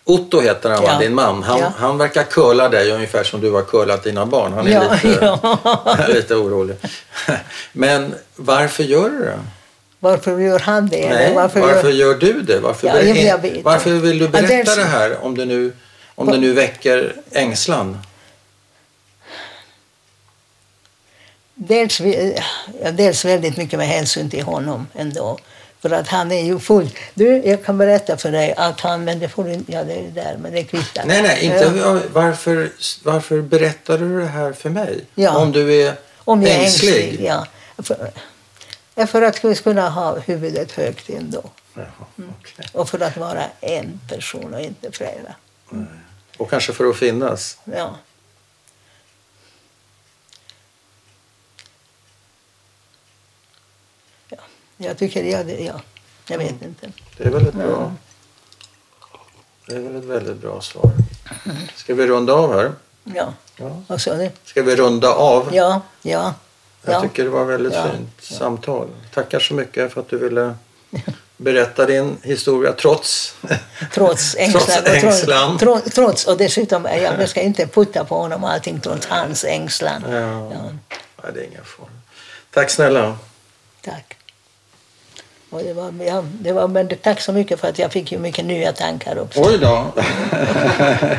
Otto heter han? Ja. din man. Han, Ja. han verkar curla dig ungefär som du har curlat dina barn. Han är Ja, lite, lite orolig. Men varför gör du det? Varför gör han det? Nej, Eller varför, gör- gör du det? Varför, Ja, ber- jag- varför vill du Ja, berätta dels- det här om det nu, om det nu väcker ängslan? dels, dels väldigt mycket med hänsyn till honom ändå. För att han är ju full. Du, jag kan berätta för dig att han, men det får du ja det är där, men det kvittar. Nej, nej, inte, varför, varför berättar du det här för mig? Ja. Om du är Om jag är ängslig? ängslig, ja. För, för att vi kunna ha huvudet högt ändå. Jaha, okej. Och för att vara en person och inte flera. Och kanske för att finnas? Ja. ja. Jag tycker, ja, det, ja. Jag vet inte. Det är väl ett bra... Det är väl ett väldigt bra svar. Ska vi runda av här? Ja. Ja. Vad sa du? Ska vi runda av? Ja, ja. Jag ja. tycker det var väldigt Ja. fint samtal. Tackar så mycket för att du ville berätta din historia trots... Trots ängslan. Trots ängslan. Trots, trots, och dessutom, jag, ska inte putta på honom allting trots hans ängslan. Ja. Ja, det är ingen fara. Tack snälla. tack. Och det var, ja, det var, men tack så mycket för att jag fick ju mycket nya tankar också. Oj då.